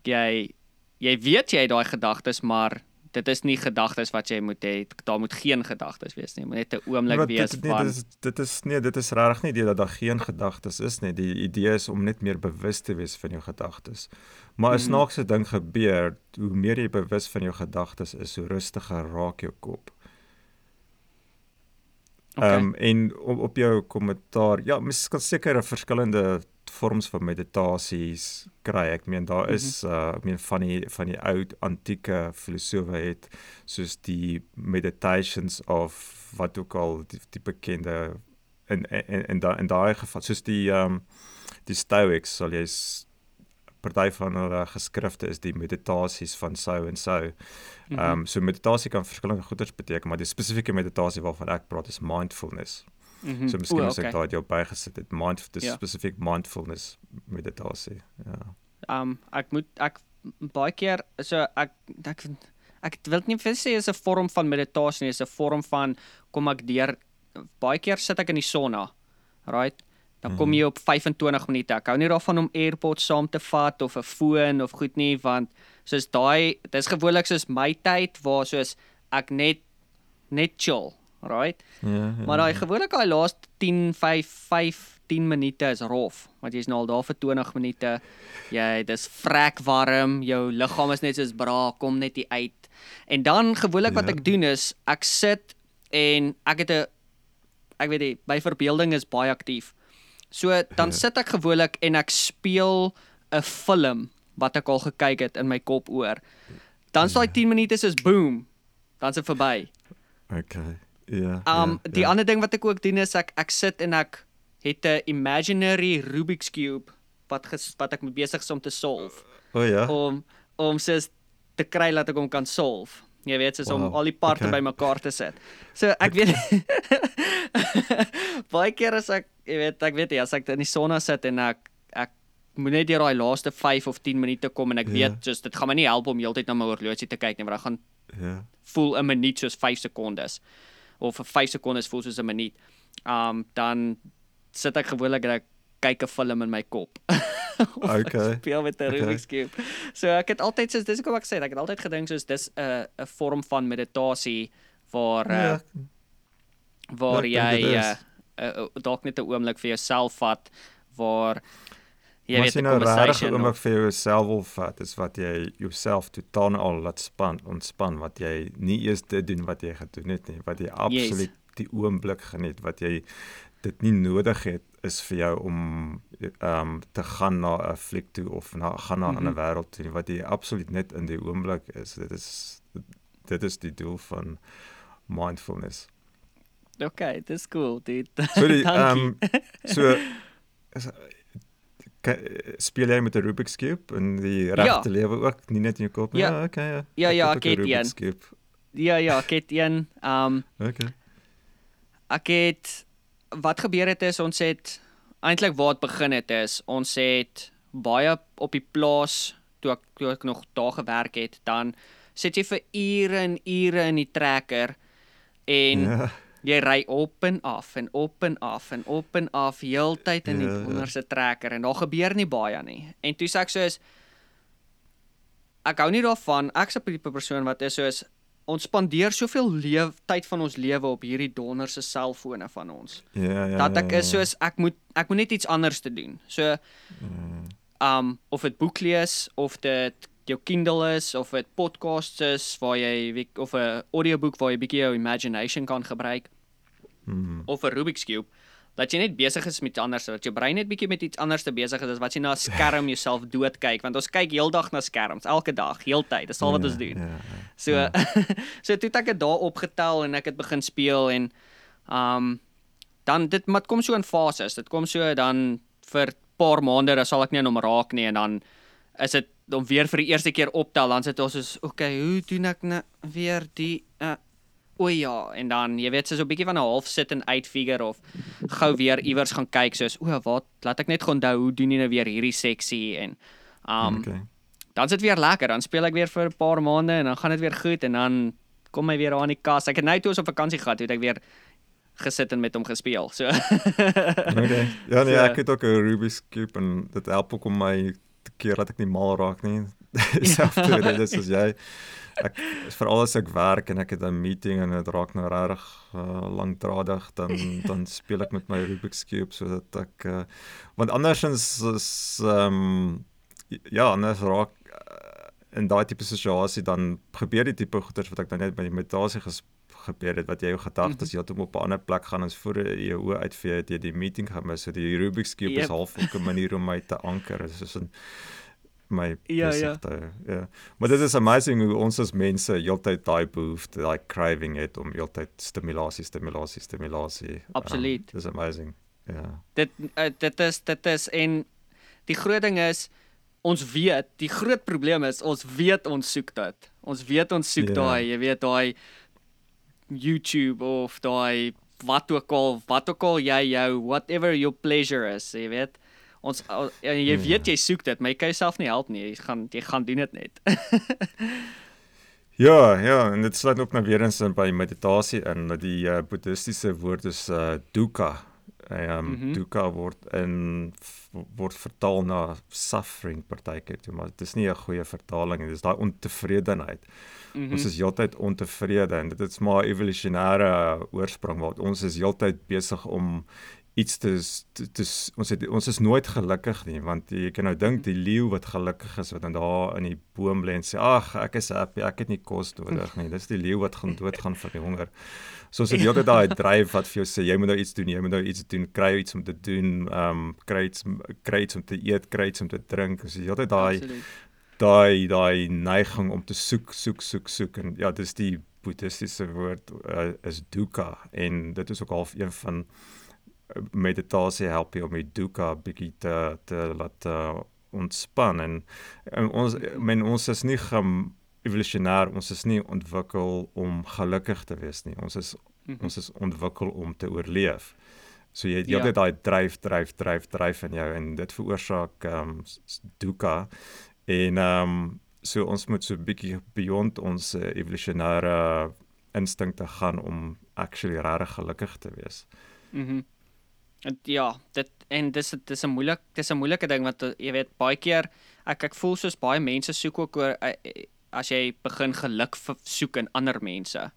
jy jy weet jy het daai gedagtes, maar dit is nie gedagtes wat jy moet hê. Daar moet geen gedagtes wees nie. Moet net 'n oomblik ja, wees dit, van dit is dit is nee dit is regtig nie die dat daar geen gedagtes is nie. Die idee is om net meer bewus te wees van jou gedagtes. Maar 'n mm. snaakse ding gebeur hoe meer jy bewus van jou gedagtes is hoe rustiger raak jou kop. Okay. Um en op, op jou kommentaar, ja, mens kan seker 'n verskillende vorms van meditasies kry. Ek meen daar is -hmm. uh ek meen van die van die ou antieke filosofe het soos die meditations of wat ook al die, die bekende en en en daai in daai geval soos die um die Stoics sal jy party van hulle geskrifte is die meditasies van sou en sou. Ehm um, so meditasie kan verskillende goeders beteken, maar die spesifieke meditasie waarvan ek praat is mindfulness. Mm -hmm. So miskien as ek daai jou bygesit het, mind dis ja. spesifiek mindfulness meditasie. Ja. Ehm um, ek moet ek baie keer so ek ek ek wil nie vir sê is 'n vorm van meditasie nie, is 'n vorm van kom ek deur baie keer sit ek in die sonna. Right? Dan kom mhm. jy op 25 minute. Ek hou nie daarvan om AirPods saam te vat of 'n foon of goed nie want soos daai dis gewoonlik soos my tyd waar soos ek net net chill right? Ja. ja maar daai ja. gewoonlik daai laaste 10 5 5 10 minute is rof, want jy's nou al daar vir 20 minute. Jy dis vrek warm, jou liggaam is net soos bra, kom net nie uit. En dan gewoonlik wat Ja. ek doen is ek sit en ek het 'n ek weet nie, my verbeelding is baie aktief. So dan Ja. sit ek gewoonlik en ek speel 'n film wat ek al gekyk het in my kop oor. Dan staan 10 minute soos boom. Dan is dit verby. Okay. Ja. Um ja, die ja. ander ding wat ek ook doen is ek ek sit en ek het 'n imaginary Rubik's cube wat ges, wat ek mee besig is om te solve O ja. om om soos te kry dat ek hom kan solve. Jy weet, soos om Wow, al die parte okay. bymekaar te sit. So ek weet *laughs* baie keer as ek jy weet, ek weet nie as ek in die sonna sit en ek ek moet net deur daai laaste 5 of 10 minute kom en ek Ja. weet just dit gaan my nie help om heeltyd na my horlosie te kyk nie, want dan gaan Ja. voel 'n minuut soos 5 sekondes of vir 5 sekondes voel soos 'n minuut. Um dan sit ek gewoonlik en ek kyk 'n film in my kop. *laughs* Okay, Speel met 'n okay. Rubik's cube. So ek het altyd soos dis hoekom ek sê ek het altyd gedink soos dis 'n 'n vorm van meditasie waar uh, Ja. waar Ja, ek dink jy uh, is. uh, uh, dalk net 'n oomblik vir jouself vat waar jy weet 'n nou regtig conversation oomlik of, vir jouself wil vat, is wat jy jouself totaal al laat span, ontspan wat jy nie eers dit doen wat jy gedoen het nie, wat jy absoluut die oomblik geniet, wat jy dit nie nodig het is vir jou om ehm um, te gaan na 'n fliek toe of na gaan na 'n Mhm. ander wêreld toe, wat jy absoluut net in die oomblik is. Dit is dit is die doel van mindfulness. Okay, dis cool. Dit *laughs* So die ehm um, so speel jy met 'n Rubik's cube in die regte lewe ook, nie net in jou kop nie. Ja. Ja, okay. Ja, Ja, ja, ook ek het een. cube. Ja ja, ek het een um Okay. ek het wat gebeur het is ons het eintlik waar dit begin het is ons het baie op die plaas toe ek toe ek nog daar gewerk het dan sit jy vir ure en ure in die trekker en Ja. Jy ry op en af en op en af en op en af heeltyd in die Ja, ja. onderste trekker en daar gebeur nie baie nie en toe sê ek soos ek hou nie daarvan ek's 'n tipe persoon wat is soos ons spandeer soveel lewe tyd van ons lewe op hierdie donderse selfone van ons Ja, ja. dat ek ja, is ja. soos ek moet ek moet net iets anders te doen. So Mm, um of dit boek lees of dit jou Kindle is of dit podcasts is waar jy of 'n audioboek waar jy bietjie jou imagination kan gebruik mm, of 'n Rubik's cube dat jy net besig is met anders dat jou brein net bietjie met iets anders te besig is as wat jy na *laughs* 'n skerm jouself dood kyk want ons kyk heeldag na skerms elke dag heeltyd dis al wat ja, ons doen Ja, ja. So *laughs* so toe ek dit daar opgetel en ek het begin speel en um dan dit maar kom so in fases. Dit kom so dan vir paar maande dan sal ek nie aan hom raak nie en dan is dit om weer vir die eerste keer optel dan sit ons soos okay, hoe doen ek nou weer die uh, o ja en dan jy weet so 'n bietjie van 'n half sit en uitfigure of gou weer iewers gaan kyk soos o wat laat ek net gou onthou hoe doen jy nou weer hierdie seksie en um okay. dan sit weer lekker, dan speel ek weer vir 'n paar maande en dan gaan dit weer goed en dan kom hy weer aan die kas. Ek het nou toe ons op vakansie gehad, het ek weer gesit en met hom gespeel. So *laughs* okay. Ja, nee, So- ek het ook 'n Rubik's cube en dit help ook om my te keer dat ek nie mal raak nie. *laughs* *laughs* Selfde redes as jy. Ek veral as ek werk en ek het 'n meeting en dit raak nou regtig uh, lankdradig, dan *laughs* dan speel ek met my Rubik's cube sodat ek uh, want andersins is ehm um, ja, anders raak uh, in daai tipe situasie dan gebeur die tipe goeters wat ek nou net by die meditasie gebeur het wat jy jou gedagtes Mhm. heeltemal op 'n ander plek gaan as voor jou oë uitvee het jy die meeting gemis so die Rubik's cube Yep. is half 'n manier om my te anker is soos 'n my Ja, besig ja. te hou. ja maar dit is amazing hoe ons as mense heeltyd daai behoefte daai craving het om heeltyd stimulasie stimulasie stimulasie Absoluut. um, dis amazing ja dit uh, dit is dit is en die groot ding is ons weet, die groot probleem is ons weet ons soek dit. Ons weet ons soek Ja. daai, jy weet daai YouTube of daai wat ook al, wat ook al jy jou whatever your pleasure is, jy weet. Ons al- en jy Ja. weet jy soek dit, maar jy kan jouself nie help nie. Jy gaan jy gaan doen dit net. Ja, ja, en dit sluit ook nou weer eens in by meditasie in. dat Die uh, boeddhistiese woord is uh dukkha. Ehm um, mm. -hmm. dukkha word in word vertaal na suffering partykeer toe, maar dit is nie 'n goeie vertaling nie. Dis daai ontevredenheid. Mm. -hmm. Ons is heeltyd ontevrede en dit is maar evolusionêre oorsprong want ons is heeltyd besig om iets dis dis ons het ons is nooit gelukkig nie want jy kan nou dink die leeu wat gelukkig is wat dan daar in die boom lê en sê ag ek is happy ek het nie kos nodig nie. Dis die leeu wat gaan *laughs* doodgaan van die honger. So as jy altyd daai dryf wat vir jou sê jy moet nou iets doen jy moet nou iets doen kry iets om te doen ehm um, kry iets kry iets om te eet kry iets om te drink. As jy altyd daai daai daai neiging om te soek soek soek soek en ja dis die boeddhistiese woord uh, is dukkha en dit is ook half een van meditasie help jy om die dukkha bietjie te te laat uh, ontspan en, en ons men ons is nie gem evolusionêr ons is nie ontwikkel om gelukkig te wees nie ons is mm -hmm. ons is ontwikkel om te oorleef so jy jy ja. het daai dryf dryf dryf dryf in jou en dit veroorsaak ehm um, dukkha en ehm um, so ons moet so 'n bietjie beyond ons uh, evolusionêre instinkte gaan om actually regtig gelukkig te wees. Mhm. Mm ja, dit en dis dis 'n moeilik dis 'n moeilike ding want jy weet baie keer ek ek voel soos baie mense soek ook oor eh, eh, as jy begin geluk soek in ander mense.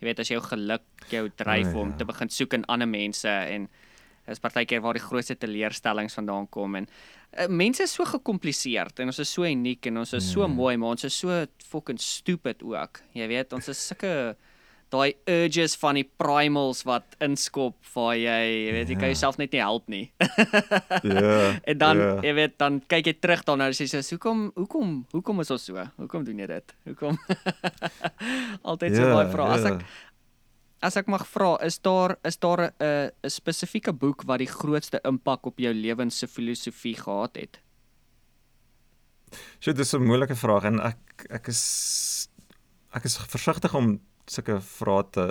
Jy weet as jou geluk jou dryf oh, ja. om te begin soek in ander mense en is partykeer waar die grootste teleurstellings vandaan kom en uh, mense is so gekompliseerd en ons is so uniek en ons is so mm. mooi maar ons is so fucking stupid ook. Jy weet ons is sulke daai urges van die primals wat inskop waar jy, jy weet, jy kan ja. jouself net nie help nie. Ja. *laughs* En dan, yeah. jy weet, dan kyk jy terug daarna en sê jy, "Hoekom, hoekom, hoekom is ons so? Hoekom doen jy dit? Hoekom?" *laughs* Altyd so baie vrae. As ek as ek mag vra, is daar is daar 'n 'n spesifieke boek wat die grootste impak op jou lewens se filosofie gehad het? So dis 'n moeilike vraag en ek ek is ek is versigtig om sulke vrae te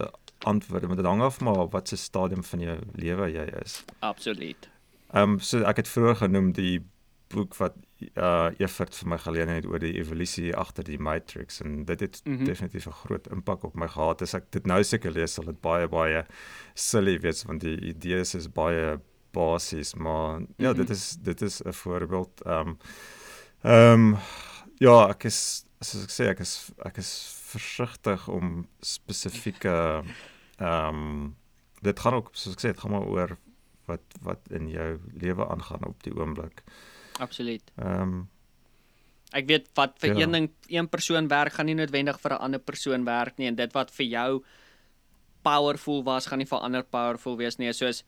antwoord want dit hang af maar wat se stadium van jou lewe jy is. Absoluut. Ehm um, so ek het vroeër genoem die boek wat uh Evert vir my geleen het oor die evolusie agter die matrix en dit het mm -hmm. definitief 'n groot impak op my gehad. As ek dit nou seker lees sal dit baie baie silly wees want die idees is baie basies maar mm -hmm. ja dit mhm. is dit is 'n voorbeeld ehm um, ehm um, ja ek is soos ek sê ek is ek is versigtig om spesifieke ehm um, dit gaan ook soos ek sê dit gaan maar oor wat wat in jou lewe aangaan op die oomblik. Absoluut. Ehm um, ek weet wat vir ja. een ding een persoon werk gaan nie noodwendig vir 'n ander persoon werk nie en dit wat vir jou powerful was gaan nie vir ander powerful wees nie. Soos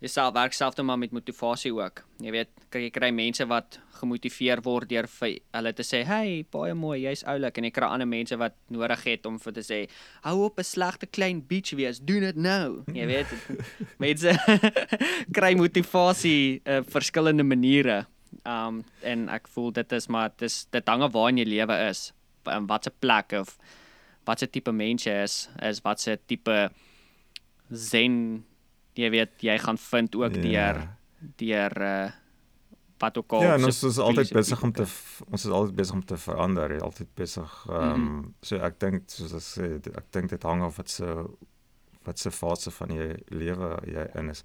jouself werk self dan maar met motivasie ook. Jy weet, kry jy kry mense wat gemotiveer word deur vir hulle te sê, "Hey, baie mooi, jy's oulik." En jy kry ander mense wat nodig het om vir te sê, "Hou op 'n slegte klein bitch wees. Doen dit nou." Jy weet, *laughs* mense *laughs* kry motivasie op uh, verskillende maniere. Um en ek voel dit is maar dis dit hang af waar in jou lewe is. In watter plek of watse tipe mens jy is, is watse tipe zen jy weet jy gaan vind ook yeah. deur deur uh wat ook al Ja, ons is altyd besig om te ons is altyd besig om te verander, altyd besig ehm um, mm -hmm. so ek dink soos ek sê ek dink dit hang af wat se wat se fase van jou lewe jy in is.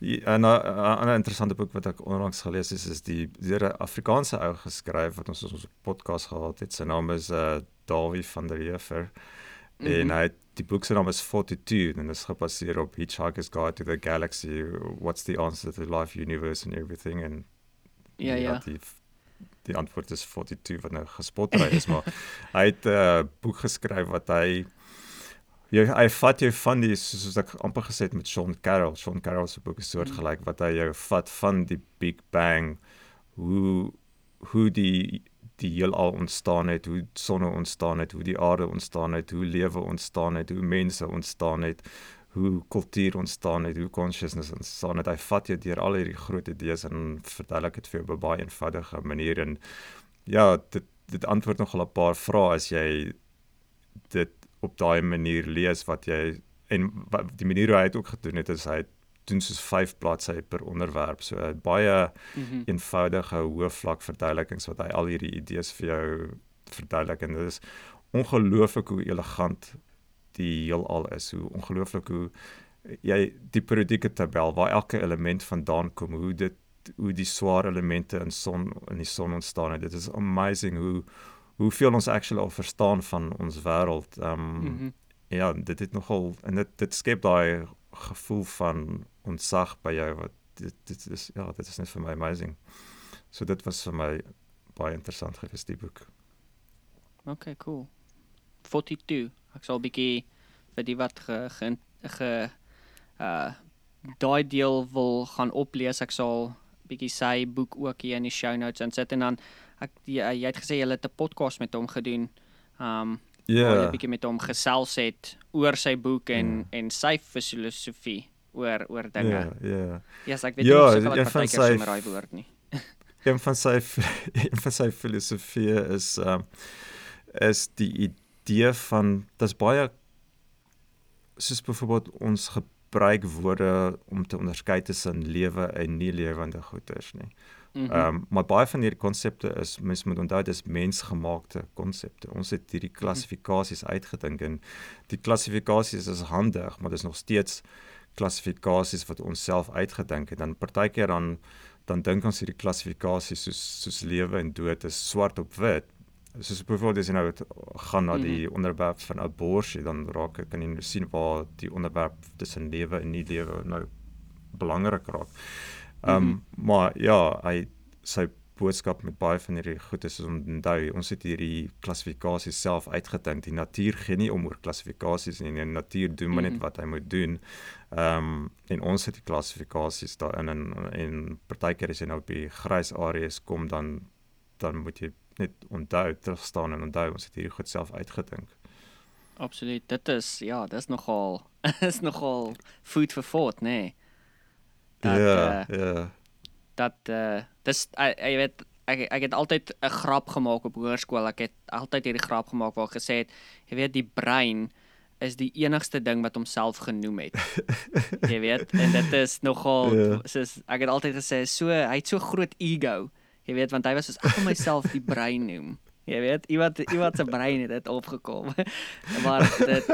'n ander interessante boek wat ek onlangs gelees het is, is die deur 'n Afrikaanse ou geskryf wat ons ons podcast gehad het. Sy naam is uh Dawie van der Heever. Mm -hmm. En hy het die boek se naam is 42 en dit is gebaseer op Hitchhiker's Guide to the Galaxy. What's the answer to life, universe and everything and Ja ja. Die, die antwoord is 42 wat nou gespot is, maar *laughs* hy het 'n uh, boek geskryf wat hy jy hy vat jou van die soos ek amper gesê het met Sean Carroll. Sean Carroll se boek is soortgelyk mm. wat hy jou vat van die Big Bang hoe hoe die die heelal ontstaan het, hoe sonne ontstaan het, hoe die aarde ontstaan het, hoe lewe ontstaan het, hoe mense ontstaan het, hoe kultuur ontstaan het, hoe consciousness ontstaan het. Hy vat jou deur al hierdie groot idees en verduidelik dit vir jou op 'n baie eenvoudige manier en ja, dit dit antwoord nog 'n paar vrae as jy dit op daai manier lees wat jy en die manier hoe hy dit ook gedoen het is hy het doen soos 5 bladsye per onderwerp. So uh, baie mm -hmm. eenvoudige hoë vlak verduidelikings wat hy al hierdie idees vir jou verduidelik en dit is ongelooflik hoe elegant die heelal is. Hoe ongelooflik hoe jy die periodieke tabel waar elke element vandaan kom, hoe dit hoe die swaar elemente in son in die son ontstaan het. Dit is amazing hoe hoeveel ons actually al verstaan van ons wêreld. Ehm um, mm -hmm. ja, dit het nogal en dit dit skep daai gevoel van ontsag by jou wat dit dit is ja, dit is net vir my amazing. So dit was vir my baie interessant gewees die boek. Okay, cool. 42. Ek sal 'n bietjie vir die wat ge ge, ge uh daai deel wil gaan oplees. Ek sal bietjie sy boek ook hier in die show notes insit en dan ek jy, jy het gesê jy het 'n podcast met hom gedoen. Um Ja. waar jy bietjie met hom gesels het oor sy boek en Ja. en sy filosofie oor oor dinge. Ja, ja. Ja, yes, ek weet Ja, nie een gelyk van partykeer sy- sommer daai woord nie. *laughs* Een van sy *laughs* een van sy filosofieë is ehm um, is die idee van dis baie soos byvoorbeeld ons gebruik woorde om te onderskei tussen lewe en nie lewende goeders nie. Mhm. Ehm um, maar baie van hierdie konsepte is mens moet onthou dis mensgemaakte konsepte. Ons het hierdie klassifikasies uitgedink en die klassifikasies is handig, maar dis nog steeds klassifikasies wat ons self uitgedink het. Dan partykeer dan dan dink ons hierdie klassifikasies soos soos lewe en dood is swart op wit. Soos byvoorbeeld as jy nou gaan na die onderwerp van abortus, dan raak kan jy nou sien waar die onderwerp tussen lewe en nie lewe nou belangrik raak. Ehm um, maar ja, hy sy boodskap met baie van hierdie goed is om onthou, ons het hierdie klassifikasies self uitgedink. Die natuur gee nie om oor klassifikasies nie. Die natuur doen maar net Mhm. wat hy moet doen. Ehm um, en ons het die klassifikasies daarin en en partykeer as jy nou op die grys areas kom dan dan moet jy net onthou terug staan en onthou ons het hierdie goed self uitgedink. Absoluut. Dit is ja, dis nogal *laughs* is nogal food for thought, nê. Nee. Dat Ja, uh, ja. Dat uh dis ek jy weet ek ek het altyd 'n grap gemaak op hoërskool. Ek het altyd hierdie grap gemaak waar ek gesê het, jy weet die brein is die enigste ding wat homself genoem het. *laughs* jy weet, en dit is nogal Ja. soos ek het altyd gesê so hy het so groot ego. Jy weet want hy was soos ek wil myself die brein noem. Jy weet, iemand iemand se brein het dit opgekom. *laughs* maar dit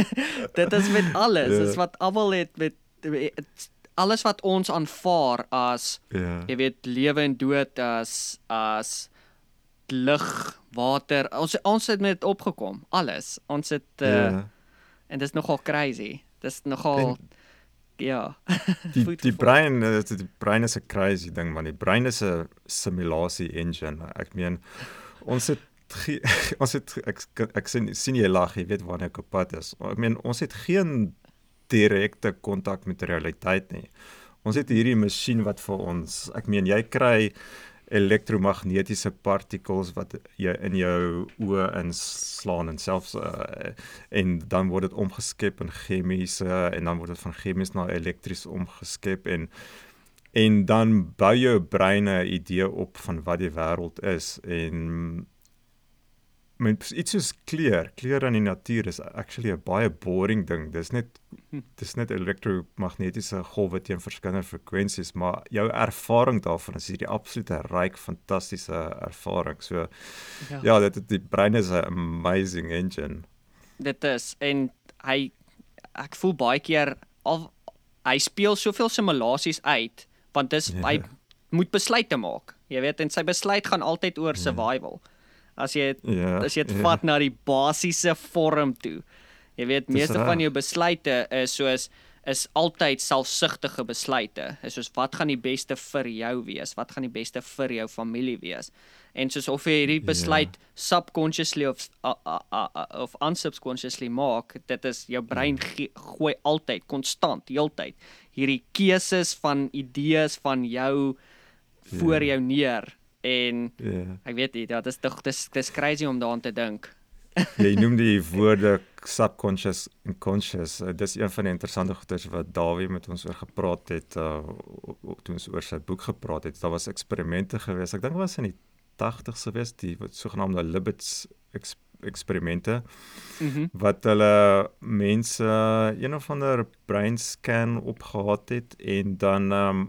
*laughs* dit is met alles. Ja. Dit is wat almal het met alles wat ons aanvaar as Ja. jy weet lewe en dood as as lig, water. Ons ons het met dit opgekom. Alles. Ons het uh, Ja. en dit is nogal crazy. Dis nogal En- ja. *laughs* Die die brein eh, die brein is 'n crazy ding man. Die brein is 'n simulasie engine. Ek meen ons het *laughs* ons het ek ek sien sien jy lag, jy weet waarna ek op pad is. Ek meen ons het geen direkte kontak met realiteit nie. Ons het hierdie masjien wat vir ons, ek meen jy kry elektromagnetiese partikels wat jy in jou oë inslaan en selfs uh, en dan word dit omgeskep in chemiese en dan word dit van chemies na elektries omgeskep en en dan bou jou brein 'n idee op van wat die wêreld is en met iets soos kleur, kleur in die natuur is actually 'n baie boring ding. Dis net dis net elektromagnetiese golwe teen verskillende frekwensies, maar jou ervaring daarvan is hierdie absolute ryk fantastiese ervaring. So ja. ja, dit die brein is 'n amazing engine. Dit is en hy ek voel baie keer al hy speel soveel simulasies uit want dis Ja. ja. hy moet besluite maak. Jy weet en sy besluit gaan altyd oor survival. As jy Ja. as jy dit ja. vat na die basiese vorm toe. Jy weet Dis meeste reg. van jou besluite is soos is altyd selfsugtige besluite. Is soos wat gaan die beste vir jou wees? Wat gaan die beste vir jou familie wees? En soos of jy hierdie besluit ja. subconsciously of a, a, a, of unsubconsciously maak, dit is jou brein gooi altyd konstant heeltyd hierdie keuses van idees van jou voor jou neer en Ja. ek weet nie, dit is tog dis dis crazy om daaraan te dink. Jy *laughs* noem die woorde subconscious en conscious. Uh, dis een van die interessante goedes wat Dawie met ons oor gepraat het uh toe ons oor sy boek gepraat het. Daar was eksperimente gewees. Ek dink was in die 80s gewees, die wat sogenaamde Libets eks, eksperimente Mhm. wat hulle mense een of ander brain scan opgehaat het en dan um,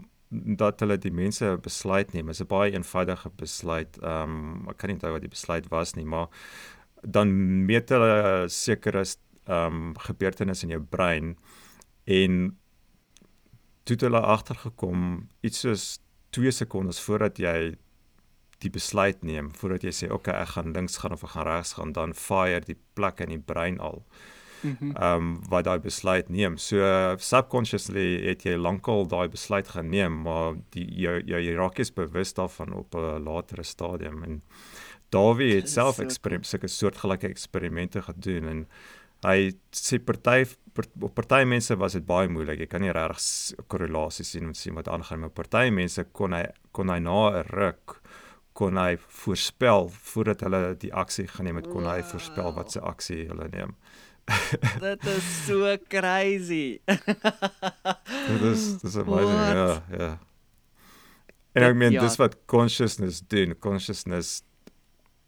dat hulle die mense 'n besluit neem. Dit is 'n baie eenvoudige besluit. Ehm um, ek kan nie onthou wat die besluit was nie, maar dan meet hulle sekere ehm um, gebeurtenisse in jou brein en toe hulle agtergekom iets soos 2 sekondes voordat jy die besluit neem voordat jy sê okay ek gaan links gaan of ek gaan regs gaan dan fire die plek in die brein al Ehm um, wat daai besluit neem. So subconsciously het jy lankal daai besluit geneem, maar die jy jy raak eens bewus daarvan op 'n latere stadium en Dawie het self eksperimente sulke soortgelyke eksperimente gedoen en hy sê party op party mense was dit baie moeilik. Jy kan nie regtig korrelasies sien om sien wat aangaan met party mense kon hy kon hy na 'n ruk kon hy voorspel voordat hulle die aksie geneem het kon hy voorspel wat se aksie hulle neem. *laughs* Dit is so crazy. *laughs* dit is dis amazing. Ja, ja. En ek meen ja. dis wat consciousness doen. Consciousness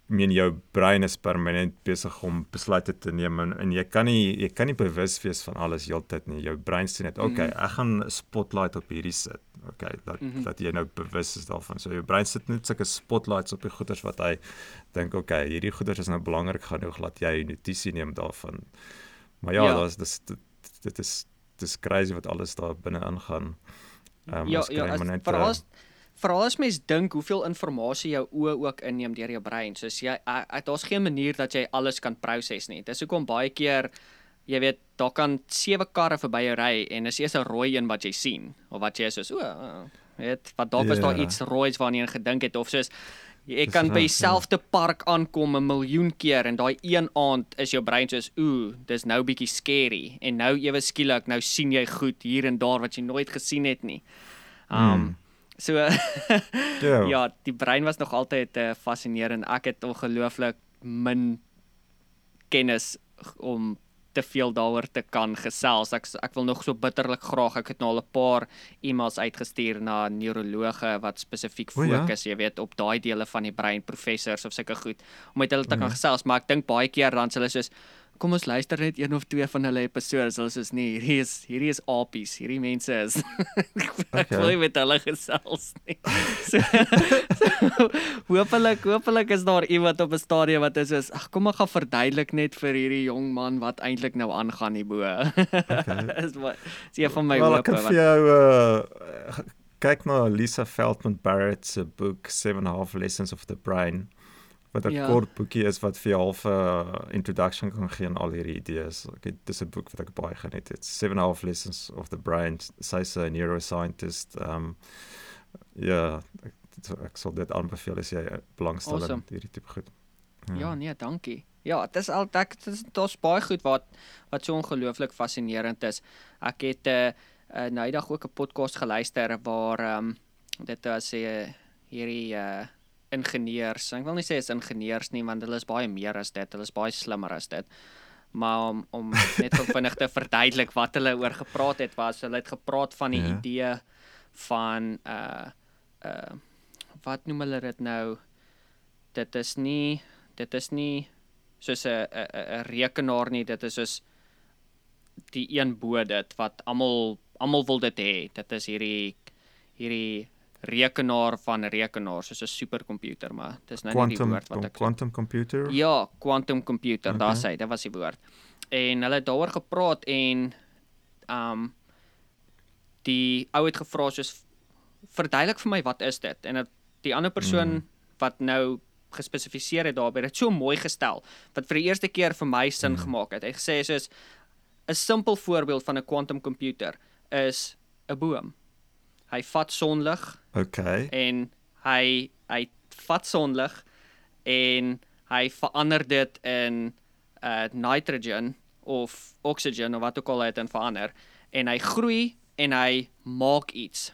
meen jou brein is permanent besig om besluite te neem en, en jy kan nie jy kan nie bewus wees van alles heeltyd nie. Jou brein sê net, "Oké, okay, mhm. ek gaan 'n spotlight op hierdie sit." Okay, dat mm -hmm. dat jy nou bewus is daarvan. So jou brein sit net sulke spotlights op die goeders wat hy dink, "Oké, okay, hierdie goeders is nou belangrik genoeg dat jy notisie neem daarvan." Maar ja, ja. dis dis dit, dit is dis crazy wat alles daar binne ingaan. Ehm um, ja, ja, veral as veral as mens dink hoeveel inligting jou oë ook inneem deur jou brein. Soos jy daar's geen manier dat jy alles kan proses nie. Dis hoekom baie keer jy weet daar kan sewe karre verby jou ry en is eers 'n rooi een wat jy sien of wat jy soos o, weet wat dalk was yeah. daar ja. iets roois waarna jy gedink het of soos jy kan by dieselfde park aankom 'n miljoen keer en daai een aand is jou brein soos ooh, dis nou bietjie scary en nou ewe skielik nou sien jy goed hier en daar wat jy nooit gesien het nie. Um mm. So yeah. *laughs* ja, die brein was nog altyd uh, fascinerend. Ek het ongelooflik min kennis om te veel daaroor te kan gesels. Ek ek wil nog so bitterlik graag. Ek het nou al 'n paar e-mails uitgestuur na neurologe wat spesifiek fokus, ja? jy weet, op daai dele van die brein, professors of sulke goed om met hulle te kan mm. gesels, maar ek dink baie keer dan hulle soos kom ons luister net een of twee van hulle episode. Hulle sê nee, hierdie is hierdie is apies. Hierdie mense is *laughs* ek wil nie met hulle gesels nie. *laughs* So, so hoopelik hoopelik is daar iemand op 'n stadium wat is is ag kom ek gaan verduidelik net vir hierdie jong man wat eintlik nou aangaan hierbo. Okay. *laughs* is wat sien van my well, hoop wat jou uh, kyk na Lisa Feldman Barrett se boek Seven Half Lessons of the Brain wat 'n ja. kort boekie is wat vir half 'n uh, introduction kan gee aan al hierdie idees. Ek het dis 'n boek wat ek baie geniet het. Seven Half Lessons of the Brain. Sy's 'n neuroscientist. Um ja, ek, ek sal dit aanbeveel as jy belangstel awesome. in hierdie tipe goed. Ja, ja nee, dankie. Ja, dit is al ek dit is daar's baie goed wat wat so ongelooflik fascinerend is. Ek het 'n uh, uh, nou eendag ook 'n podcast geluister waar um, dit was 'n uh, hierdie uh ingenieurs. Ek wil nie sê is ingenieurs nie want hulle is baie meer as dit. Hulle is baie slimmer as dit. Maar om om net om vinnig te verduidelik wat hulle oor gepraat het was hulle het gepraat van die ja. idee van uh uh wat noem hulle dit nou? Dit is nie dit is nie soos 'n 'n 'n rekenaar nie. Dit is soos die een bo dit wat almal almal wil dit hê. Dit is hierdie hierdie rekenaar van rekenaars soos 'n superkomputer, maar dis nou quantum, nie die woord wat ek quantum computer. Ja, quantum computer, okay. daar sê, dit was die woord. En hulle het daaroor gepraat en um die ou het gevra soos verduidelik vir my wat is dit? En het, die ander persoon mm. wat nou gespesifiseer het daarbey het so mooi gestel wat vir die eerste keer vir my sin mm. gemaak het. Hy gesê soos 'n simpel voorbeeld van 'n quantum computer is 'n boom hy vat sonlig. Okay. En hy hy vat sonlig en hy verander dit in uh nitrogen of oxygen of wat ook al dit in verander en hy groei en hy maak iets.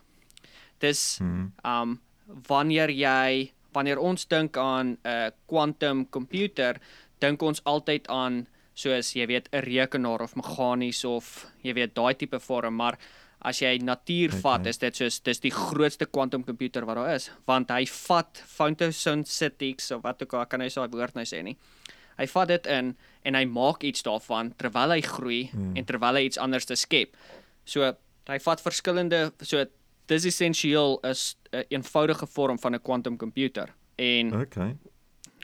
Dis hmm. um wanneer jy wanneer ons dink aan 'n uh, quantum computer, dink ons altyd aan soos jy weet 'n rekenaar of meganies of jy weet daai tipe vorm, maar as jy natuur vat, okay. is dit soos dis die grootste quantum computer wat daar is, want hy vat photosynthetics of wat ook al kan hy so 'n woord nou sê nie. Hy vat dit in en hy maak iets daarvan terwyl hy groei hmm. en terwyl hy iets anders te skep. So hy vat verskillende so dis essensieel is 'n een eenvoudige vorm van 'n quantum computer. En Okay.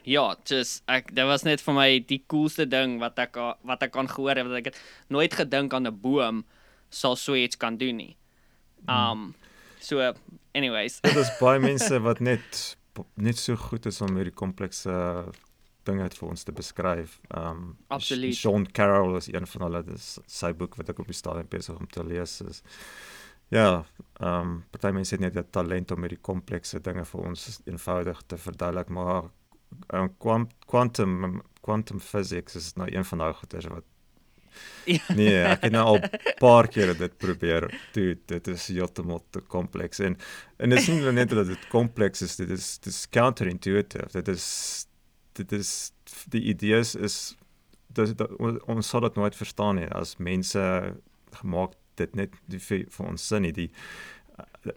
Ja, dis ek dit was net vir my die coolste ding wat ek wat ek kan gehoor het wat ek het nooit gedink aan 'n boom sal so iets kan doen nie. Hmm. Um so anyways. Dit is baie *laughs* mense wat net net so goed is om hierdie komplekse dinge het vir ons te beskryf. Um Absoluut. Sean Carroll is een van hulle. Dis sy boek wat ek op die stadium besig om te lees is. Ja, ehm um, party mense het net die talent om hierdie komplekse dinge vir ons eenvoudig te verduidelik, maar um, quantum quantum physics is nou een van daai goeie wat. Nee, ek het nou al paar keer dit probeer. Dude, dit is heeltemal te kompleks en en dit is nie net dat dit kompleks is, dit is dit is counterintuitive. Dit is dit is die idees is dat, dat ons sal dit nooit verstaan nie as mense gemaak dit net vir, vir ons sin nie. Die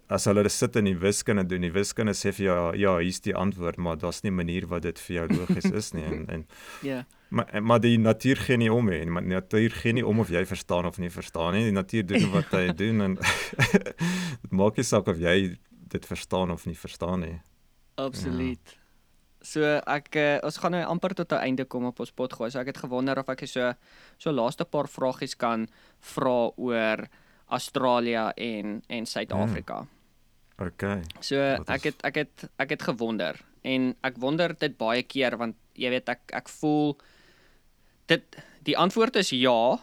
as hulle sit in die wiskunde doen, die wiskunde sê vir jou ja, ja, hier's die antwoord, maar daar's nie 'n manier wat dit vir jou logies is nie en en *laughs* ja. Maar maar die natuur gee nie om nie. Die natuur gee nie om of jy verstaan of nie verstaan nie. Die natuur doen wat *laughs* hy doen en *laughs* dit maak nie saak of jy dit verstaan of nie verstaan nie. Absoluut. Ja. So ek uh, ons gaan nou amper tot 'n einde kom op ons pot gooi. So ek het gewonder of ek so so laaste paar vragies kan vra oor Australië en en Suid-Afrika. Hmm. OK. So ek het ek het ek het gewonder en ek wonder dit baie keer want jy weet ek ek voel dit die antwoord is ja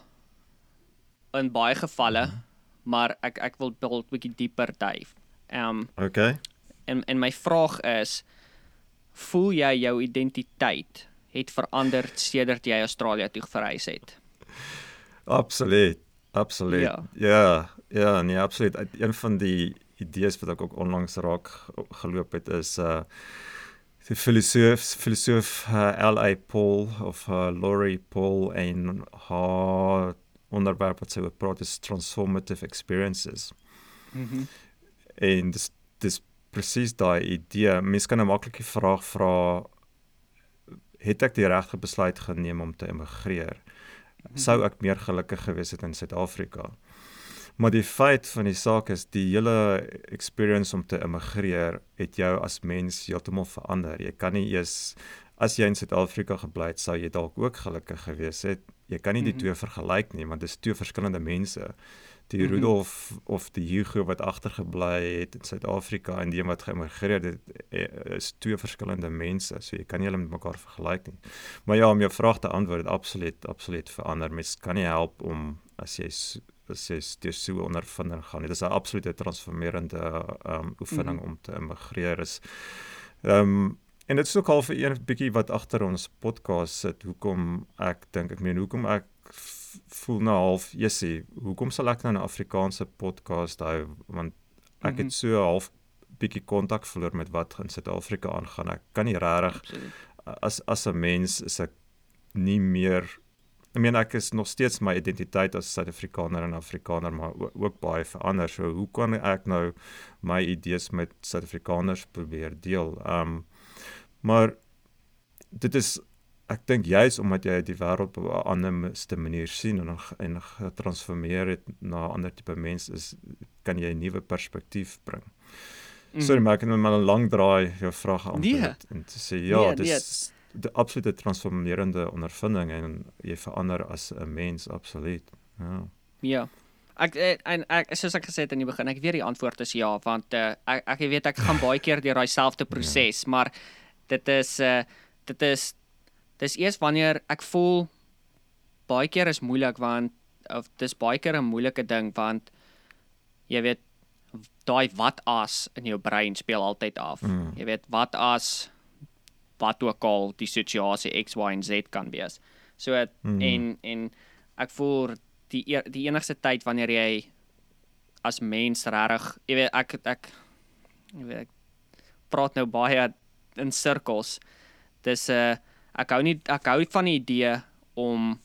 in baie gevalle, hmm. maar ek ek wil 'n bietjie dieper dive. Ehm um, OK. En en my vraag is voel jy jou identiteit het verander sedert jy Australië toe verhuis het? Absoluut. Absoluut. Ja. Ja, ja, nee, absoluut. Een van die idees wat ek ook onlangs raak geloop het is uh die filosoof filosoof uh, L.A. Paul of uh, Laurie Paul en haar onderwerp wat sy oor praat is transformative experiences. Mhm. Mm en dis dis presies daai idee. Mens kan 'n maklike vraag vra het ek die regte besluit geneem om te emigreer? Sou ek meer gelukkig gewees het in Suid-Afrika? Maar die feit van die saak is die hele experience om te emigreer het jou as mens heeltemal verander. Jy kan nie eers as jy in Suid-Afrika gebly het, sou jy dalk ook gelukkig gewees het. Jy kan nie die mm -hmm. twee vergelyk nie, want dit is twee verskillende mense die mhm. Rudolf of die Hugo wat agtergebly het in Suid-Afrika en die wat geëmigreer het eh, is twee verskillende mense so jy kan nie hulle met mekaar vergelyk nie. Maar ja, om jou vraag te antwoord, absoluut absoluut verander. Mens kan nie help om as jy as jy deur so ondervinding gaan. Dit is 'n absolute transformerende um oefening mm -hmm. om te emigreer is. Um en dit is ook al vir een bietjie wat agter ons podcast sit. Hoekom ek dink ek meen hoekom ek voel nou half jessie hoekom sal ek nou 'n Afrikaanse podcast hou? Want ek het mhm. so half bietjie kontak verloor met wat in Suid-Afrika aangaan. Ek kan nie regtig as as 'n mens is ek nie meer ek meen ek is nog steeds my identiteit as Suid-Afrikaner en Afrikaner maar ook baie verander. So hoe kan ek nou my idees met Suid-Afrikaners probeer deel? Um maar dit is ek dink juis omdat jy die wêreld op 'n ander manier sien en en getransformeer het na 'n ander tipe mens is kan jy 'n nuwe perspektief bring. Mm. Sorry, maar ek het net maar 'n lang draai jou vraag geantwoord nee. en te sê ja, nee, dis nee. die absolute transformerende ondervinding en jy verander as 'n mens absoluut. Ja. Ja. Ek eh, en ek soos ek gesê het in die begin, ek weet die antwoord is ja want uh, ek ek weet ek gaan *laughs* baie keer deur daai selfde ja. proses, ja. maar dit is uh dit is dis eers wanneer ek voel baie keer is moeilik want of dis baie keer 'n moeilike ding want jy weet daai wat as in jou brein speel altyd af. Mm. Jy weet wat as wat ook al die situasie X Y en Z kan wees. So het, mm. en en ek voel die die enigste tyd wanneer jy as mens regtig, jy weet ek ek jy weet ek praat nou baie in sirkels. Dis 'n uh, ek hou nie ek hou van die idee om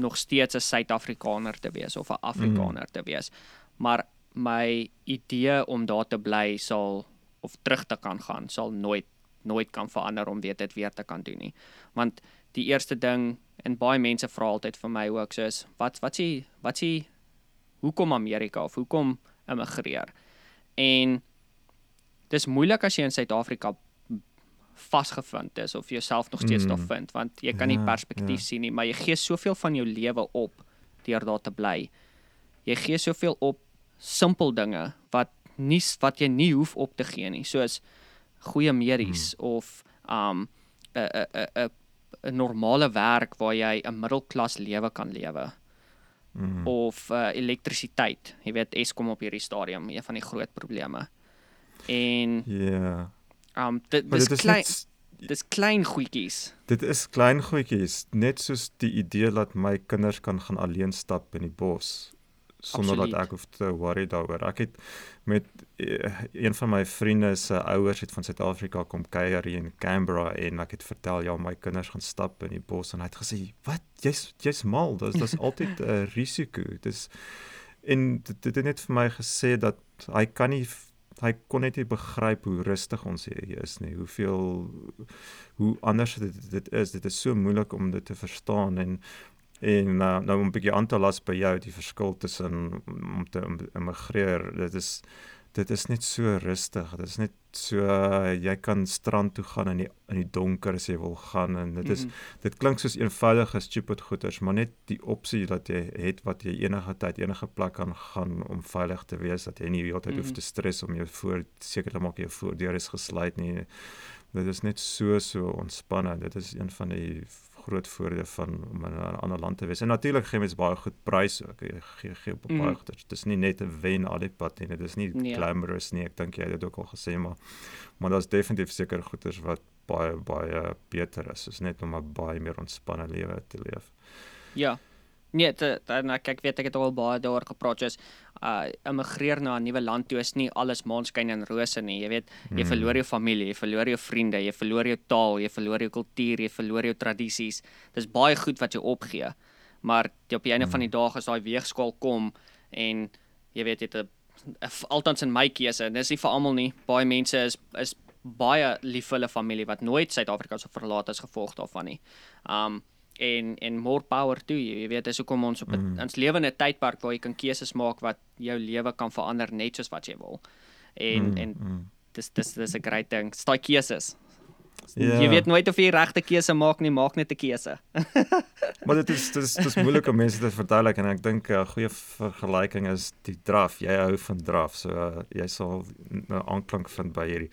nog steeds 'n Suid-Afrikaner te wees of 'n Afrikaner mm. te wees. Maar my idee om daar te bly sal of terug te kan gaan sal nooit nooit kan verander om weet dit weer te kan doen nie. Want die eerste ding en baie mense vra altyd vir my ook soos wat wat s'ie wat s'ie hoekom Amerika of hoekom immigreer? En dis moeilik as jy in Suid-Afrika vasgevind is of jouself nog steeds mm. daar vind want jy kan nie ja, perspektief ja. sien nie maar jy gee soveel van jou lewe op deur daar te bly. Jy gee soveel op simpel dinge wat nie wat jy nie hoef op te gee nie soos goeie medies mm. of um 'n 'n 'n 'n normale werk waar jy 'n middelklas lewe kan lewe. Mm. Of uh, elektrisiteit. Jy weet Eskom op hierdie stadium, een van die groot probleme. En ja. Yeah. Um dit dis klein net, dis klein goedjies. Dit is klein goedjies, net soos die idee dat my kinders kan gaan alleen stap in die bos sonder Absoluut. dat ek hoef te worry daaroor. Ek het met uh, een van my vriende se ouers het van Suid-Afrika kom kuier hier in Canberra en ek het vertel ja, my kinders gaan stap in die bos en hy het gesê, "Wat? Jy's jy's mal. Dis dis *laughs* altyd 'n uh, risiko." Dis en dit het net vir my gesê dat hy kan nie hy kon net nie begryp hoe rustig ons hier is nie. Hoeveel hoe anders dit dit is. Dit is so moeilik om dit te verstaan en En uh, nou 'n bietjie aantal las by jou die verskil tussen om te immigreer. Dit is dit is net so rustig. Dit is net so uh, jy kan strand toe gaan in die in die donker as jy wil gaan en dit is mm -hmm. dit klink soos eenvoudige stupid goeders, maar net die opsie dat jy het wat jy enige tyd enige plek kan gaan om veilig te wees dat jy nie die hele tyd mm -hmm. hoef te stres om jou voor seker te maak jy voordeur is gesluit nie. Dit is net so so ontspanne. Dit is een van die groot voordele van om in 'n ander land te wees. En natuurlik gee mens baie goed pryse ook. Jy gee gee op baie mm. goed. Dit is nie net 'n wen al die pad nie. Dit is nie nee. glamorous nie. Ek dink jy het dit ook al gesê, maar maar daar's definitief seker goeders wat baie baie beter is. Dit is net om 'n baie meer ontspanne lewe te leef. Ja. Nee, dan kyk weet ek het al baie daaroor gepraat jy's uh immigreer na 'n nuwe land toe is nie alles maanskyn en rose nie. Jy weet, jy mm. verloor jou familie, jy verloor jou vriende, jy verloor jou taal, jy verloor jou kultuur, jy verloor jou tradisies. Dis baie goed wat jy opgee. Maar op die einde van die dag as daai weegskaal kom en jy weet dit 'n altans in my keuse en dis nie vir almal nie. Baie mense is is baie lief vir hulle familie wat nooit Suid-Afrika sou verlaat as gevolg daarvan nie. Um en en more power to you. Jy weet, dis hoekom ons op 'n mm. ons lewende tydperk waar jy kan keuses maak wat jou lewe kan verander net soos wat jy wil. En mm. en mm. dis dis dis 'n great ding. Staai keuses. Yeah. Jy ja. weet nooit of jy regte keuse maak nie, maak net 'n keuse. *laughs* maar dit is dit is dis moeilik om mense te verduidelik en ek dink 'n goeie vergelyking is die draf. Jy hou van draf, so uh, jy sal 'n aanklank vind by hierdie.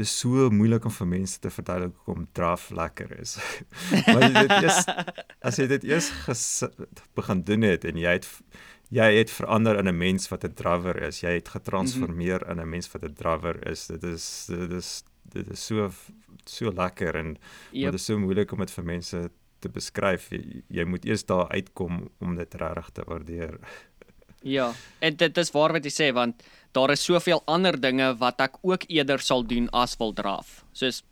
Dit is so moeilik om vir mense te verduidelik hoekom draf lekker is. *laughs* maar jy dit is as jy dit eers begin doen het en jy het jy het verander in 'n mens wat 'n drawer is. Jy het getransformeer mm -hmm. in 'n mens wat 'n drawer is. Dit is dit is dit is so so lekker en yep. dit is so moeilik om dit vir mense te beskryf. Jy, jy moet eers daar uitkom om dit regtig te waardeer. Ja, en dit is waar wat jy sê want daar is soveel ander dinge wat ek ook eerder sal doen as wil draf. Soos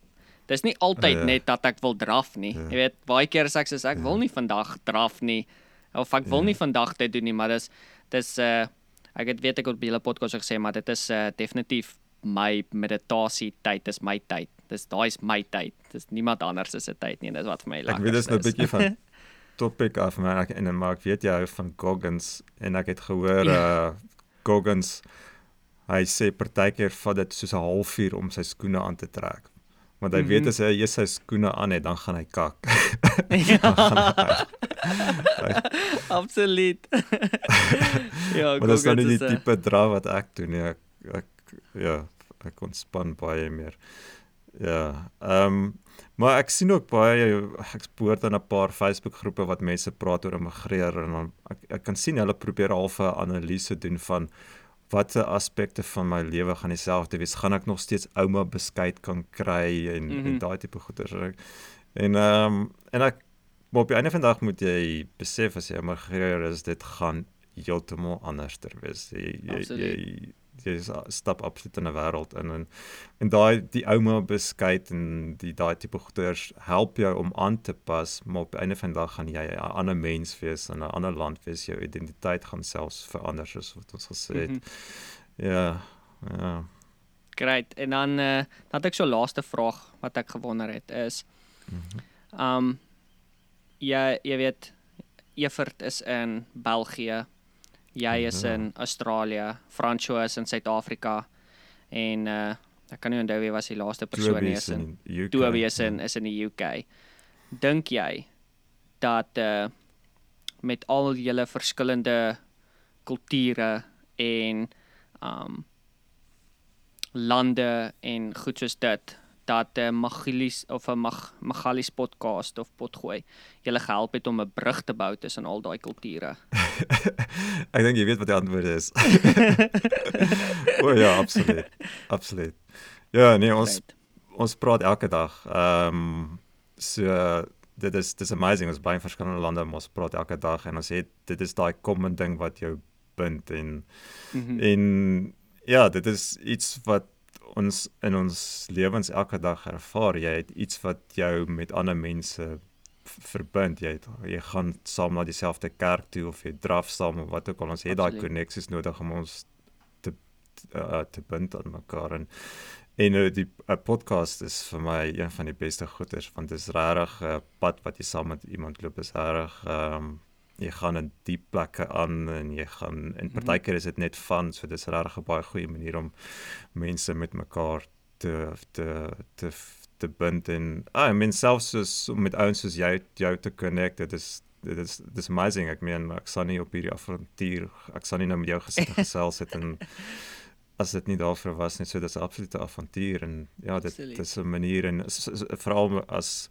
dis nie altyd uh, net dat ek wil draf nie. Uh, jy weet, baie keer sê ek soos ek uh, wil nie vandag draf nie of ek wil uh, nie vandag dit doen nie, maar dis dis uh ek het weet ek op hele podcast gesê maar dit is uh definitief my meditasie tyd is my tyd. Dis daai's my tyd. Dis niemand anders se tyd nie. Dis wat vir my lekker is. Ek weet dis nou 'n bietjie van *laughs* topic af maar ek, en maar ek weet jy van Goggins en ek het gehoor ja. uh Goggins hy sê partykeer vat dit soos 'n halfuur om sy skoene aan te trek. Want hy mm -hmm. weet as hy eers sy skoene aan het, dan gaan hy kak. *laughs* *laughs* ja. *laughs* Absoluut. ja, maar dis dan nie die tipe dra wat ek doen nie. Ek, ek ja, ek ontspan baie meer. Ja. Ehm um, maar ek sien ook baie ek spoort in 'n paar Facebook groepe wat mense praat oor immigreer en dan ek, ek kan sien hulle probeer half 'n analise doen van watter aspekte van my lewe gaan dieselfde wees. Gaan ek nog steeds ouma beskuit kan kry en mm -hmm. en mhm. daai tipe goeders. En ehm um, en ek maar op 'n einde van die dag moet jy besef as jy immigreer is dit gaan heeltemal anders ter wees. Jy jy, jy jy stap absoluut in 'n wêreld in en en daai die ouma beskuit en die daai tipe goeders help jou om aan te pas maar op einde van die dag gaan jy 'n ander mens wees in 'n ander land wees jou identiteit gaan selfs verander soos wat ons gesê het. Mm -hmm. Ja. Ja. Great. En dan uh, dan het ek so laaste vraag wat ek gewonder het is mm -hmm. um ja, jy weet Evert is in België jy is ja. in Australië, Francois is in Suid-Afrika en uh ek kan nie onthou wie was die laaste persoon nie is in Toby is in is in die UK. Dink jy dat uh met al julle verskillende kulture en um lande en goed soos dit dat 'n uh, Magilis of 'n Mag Magalis podcast of potgooi julle gehelp het om 'n brug te bou tussen al daai kulture. *laughs* ek dink jy weet wat die antwoord is. *laughs* o ja, absoluut. Absoluut. Ja, nee, ons right. ons praat elke dag. Ehm um, so dit is dis amazing ons baie verskillende lande ons praat elke dag en ons het dit is daai common ding wat jou bind en mm -hmm. en ja dit is iets wat ons in ons lewens elke dag ervaar jy het iets wat jou met ander mense verbind. Jy het, jy gaan saam na dieselfde kerk toe of jy draf saam of wat ook al. Ons het daai koneksies nodig om ons te uh, te bind aan mekaar. En En nou die 'n podcast is vir my een van die beste goeders want dit is regtig 'n uh, pad wat jy saam met iemand loop. Is regtig ehm um, jy gaan in diep plekke aan en jy gaan in mhm. partykeer is dit net van so dis regtig 'n baie goeie manier om mense met mekaar te te te te bind en ah, I mean selfs soos met ouens soos jy jou te connect dit is dit is dis amazing ek meen ek sal nie op hierdie avontuur ek sal nie nou met jou gesit *laughs* gesels het en as dit nie daarvoor was nie, so dis 'n absolute avontuur en ja, dit dis 'n manier en veral as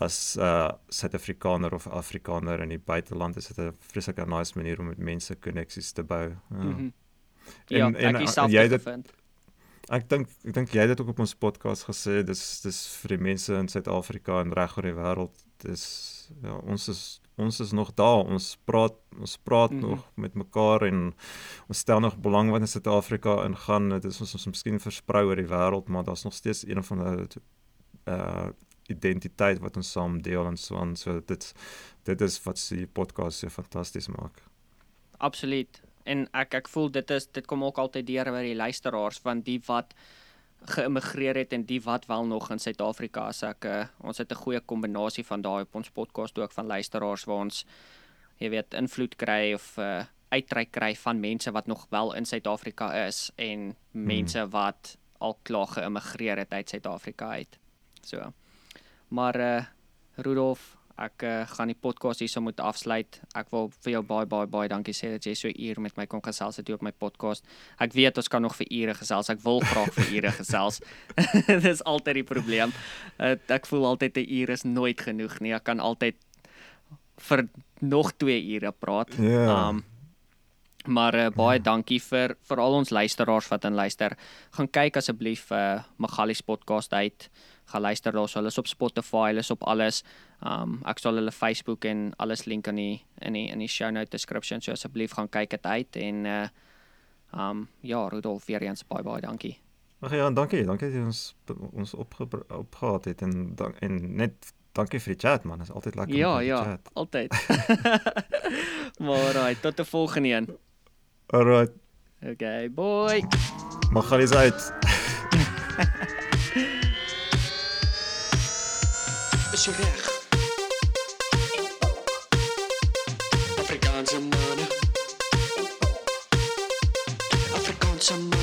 as 'n uh, Suid-Afrikaner of Afrikaner in die buiteland is dit 'n vreeslike nice manier om met mense koneksies te bou. Ja. Mm -hmm. En, ja, en, ek en jy dit vind. Ek dink ek dink jy het dit ook op ons podcast gesê, dis dis vir die mense in Suid-Afrika en reg oor die wêreld, dis ja, ons is ons is nog daar. Ons praat ons praat mm -hmm. nog met mekaar en ons stel nog belang wat in Suid-Afrika ingaan. Dit is ons ons miskien versprei oor die wêreld, maar daar's nog steeds een van die uh identiteit wat ons saam deel en so aan. So dit dit is wat se podcast so fantasties maak. Absoluut. En ek ek voel dit is dit kom ook altyd deur by die luisteraars van die wat geïmmigreer het en die wat wel nog in Suid-Afrika as ek uh, ons het 'n goeie kombinasie van daai op ons podcast ook van luisteraars waar ons jy weet invloed kry of uh, uitreik kry van mense wat nog wel in Suid-Afrika is en hmm. mense wat al klaar geïmmigreer het uit Suid-Afrika uit. So. Maar eh uh, Rudolf, ek uh, gaan die podcast hierso moet afsluit. Ek wil vir jou baie baie baie dankie sê dat jy so uur met my kon gesels het op my podcast. Ek weet ons kan nog vir ure gesels. Ek wil graag vir ure gesels. *laughs* *laughs* Dit is altyd die probleem. Uh, ek voel altyd 'n uur is nooit genoeg nie. Ek kan altyd vir nog 2 ure praat. Ja. Yeah. Um Maar uh, baie ja. dankie vir vir al ons luisteraars wat in luister. Gaan kyk asseblief uh Magali se podcast uit gaan luister daar, so hulle is op Spotify, hulle is op alles. Um ek sal hulle Facebook en alles link in die in die in die show note description, so asseblief gaan kyk dit uit en uh um ja, Rudolf weer eens baie baie dankie. Ag ja, dankie, dankie dat jy ons ons opgehaat het en dan en net dankie vir die chat man, is altyd lekker ja, ja, chat. Ja, altyd. *laughs* maar right, tot 'n volgende een. Alright. Okay, boy. Mag eens uit. Is je recht. Afrikaanse mannen. Afrikaanse mannen.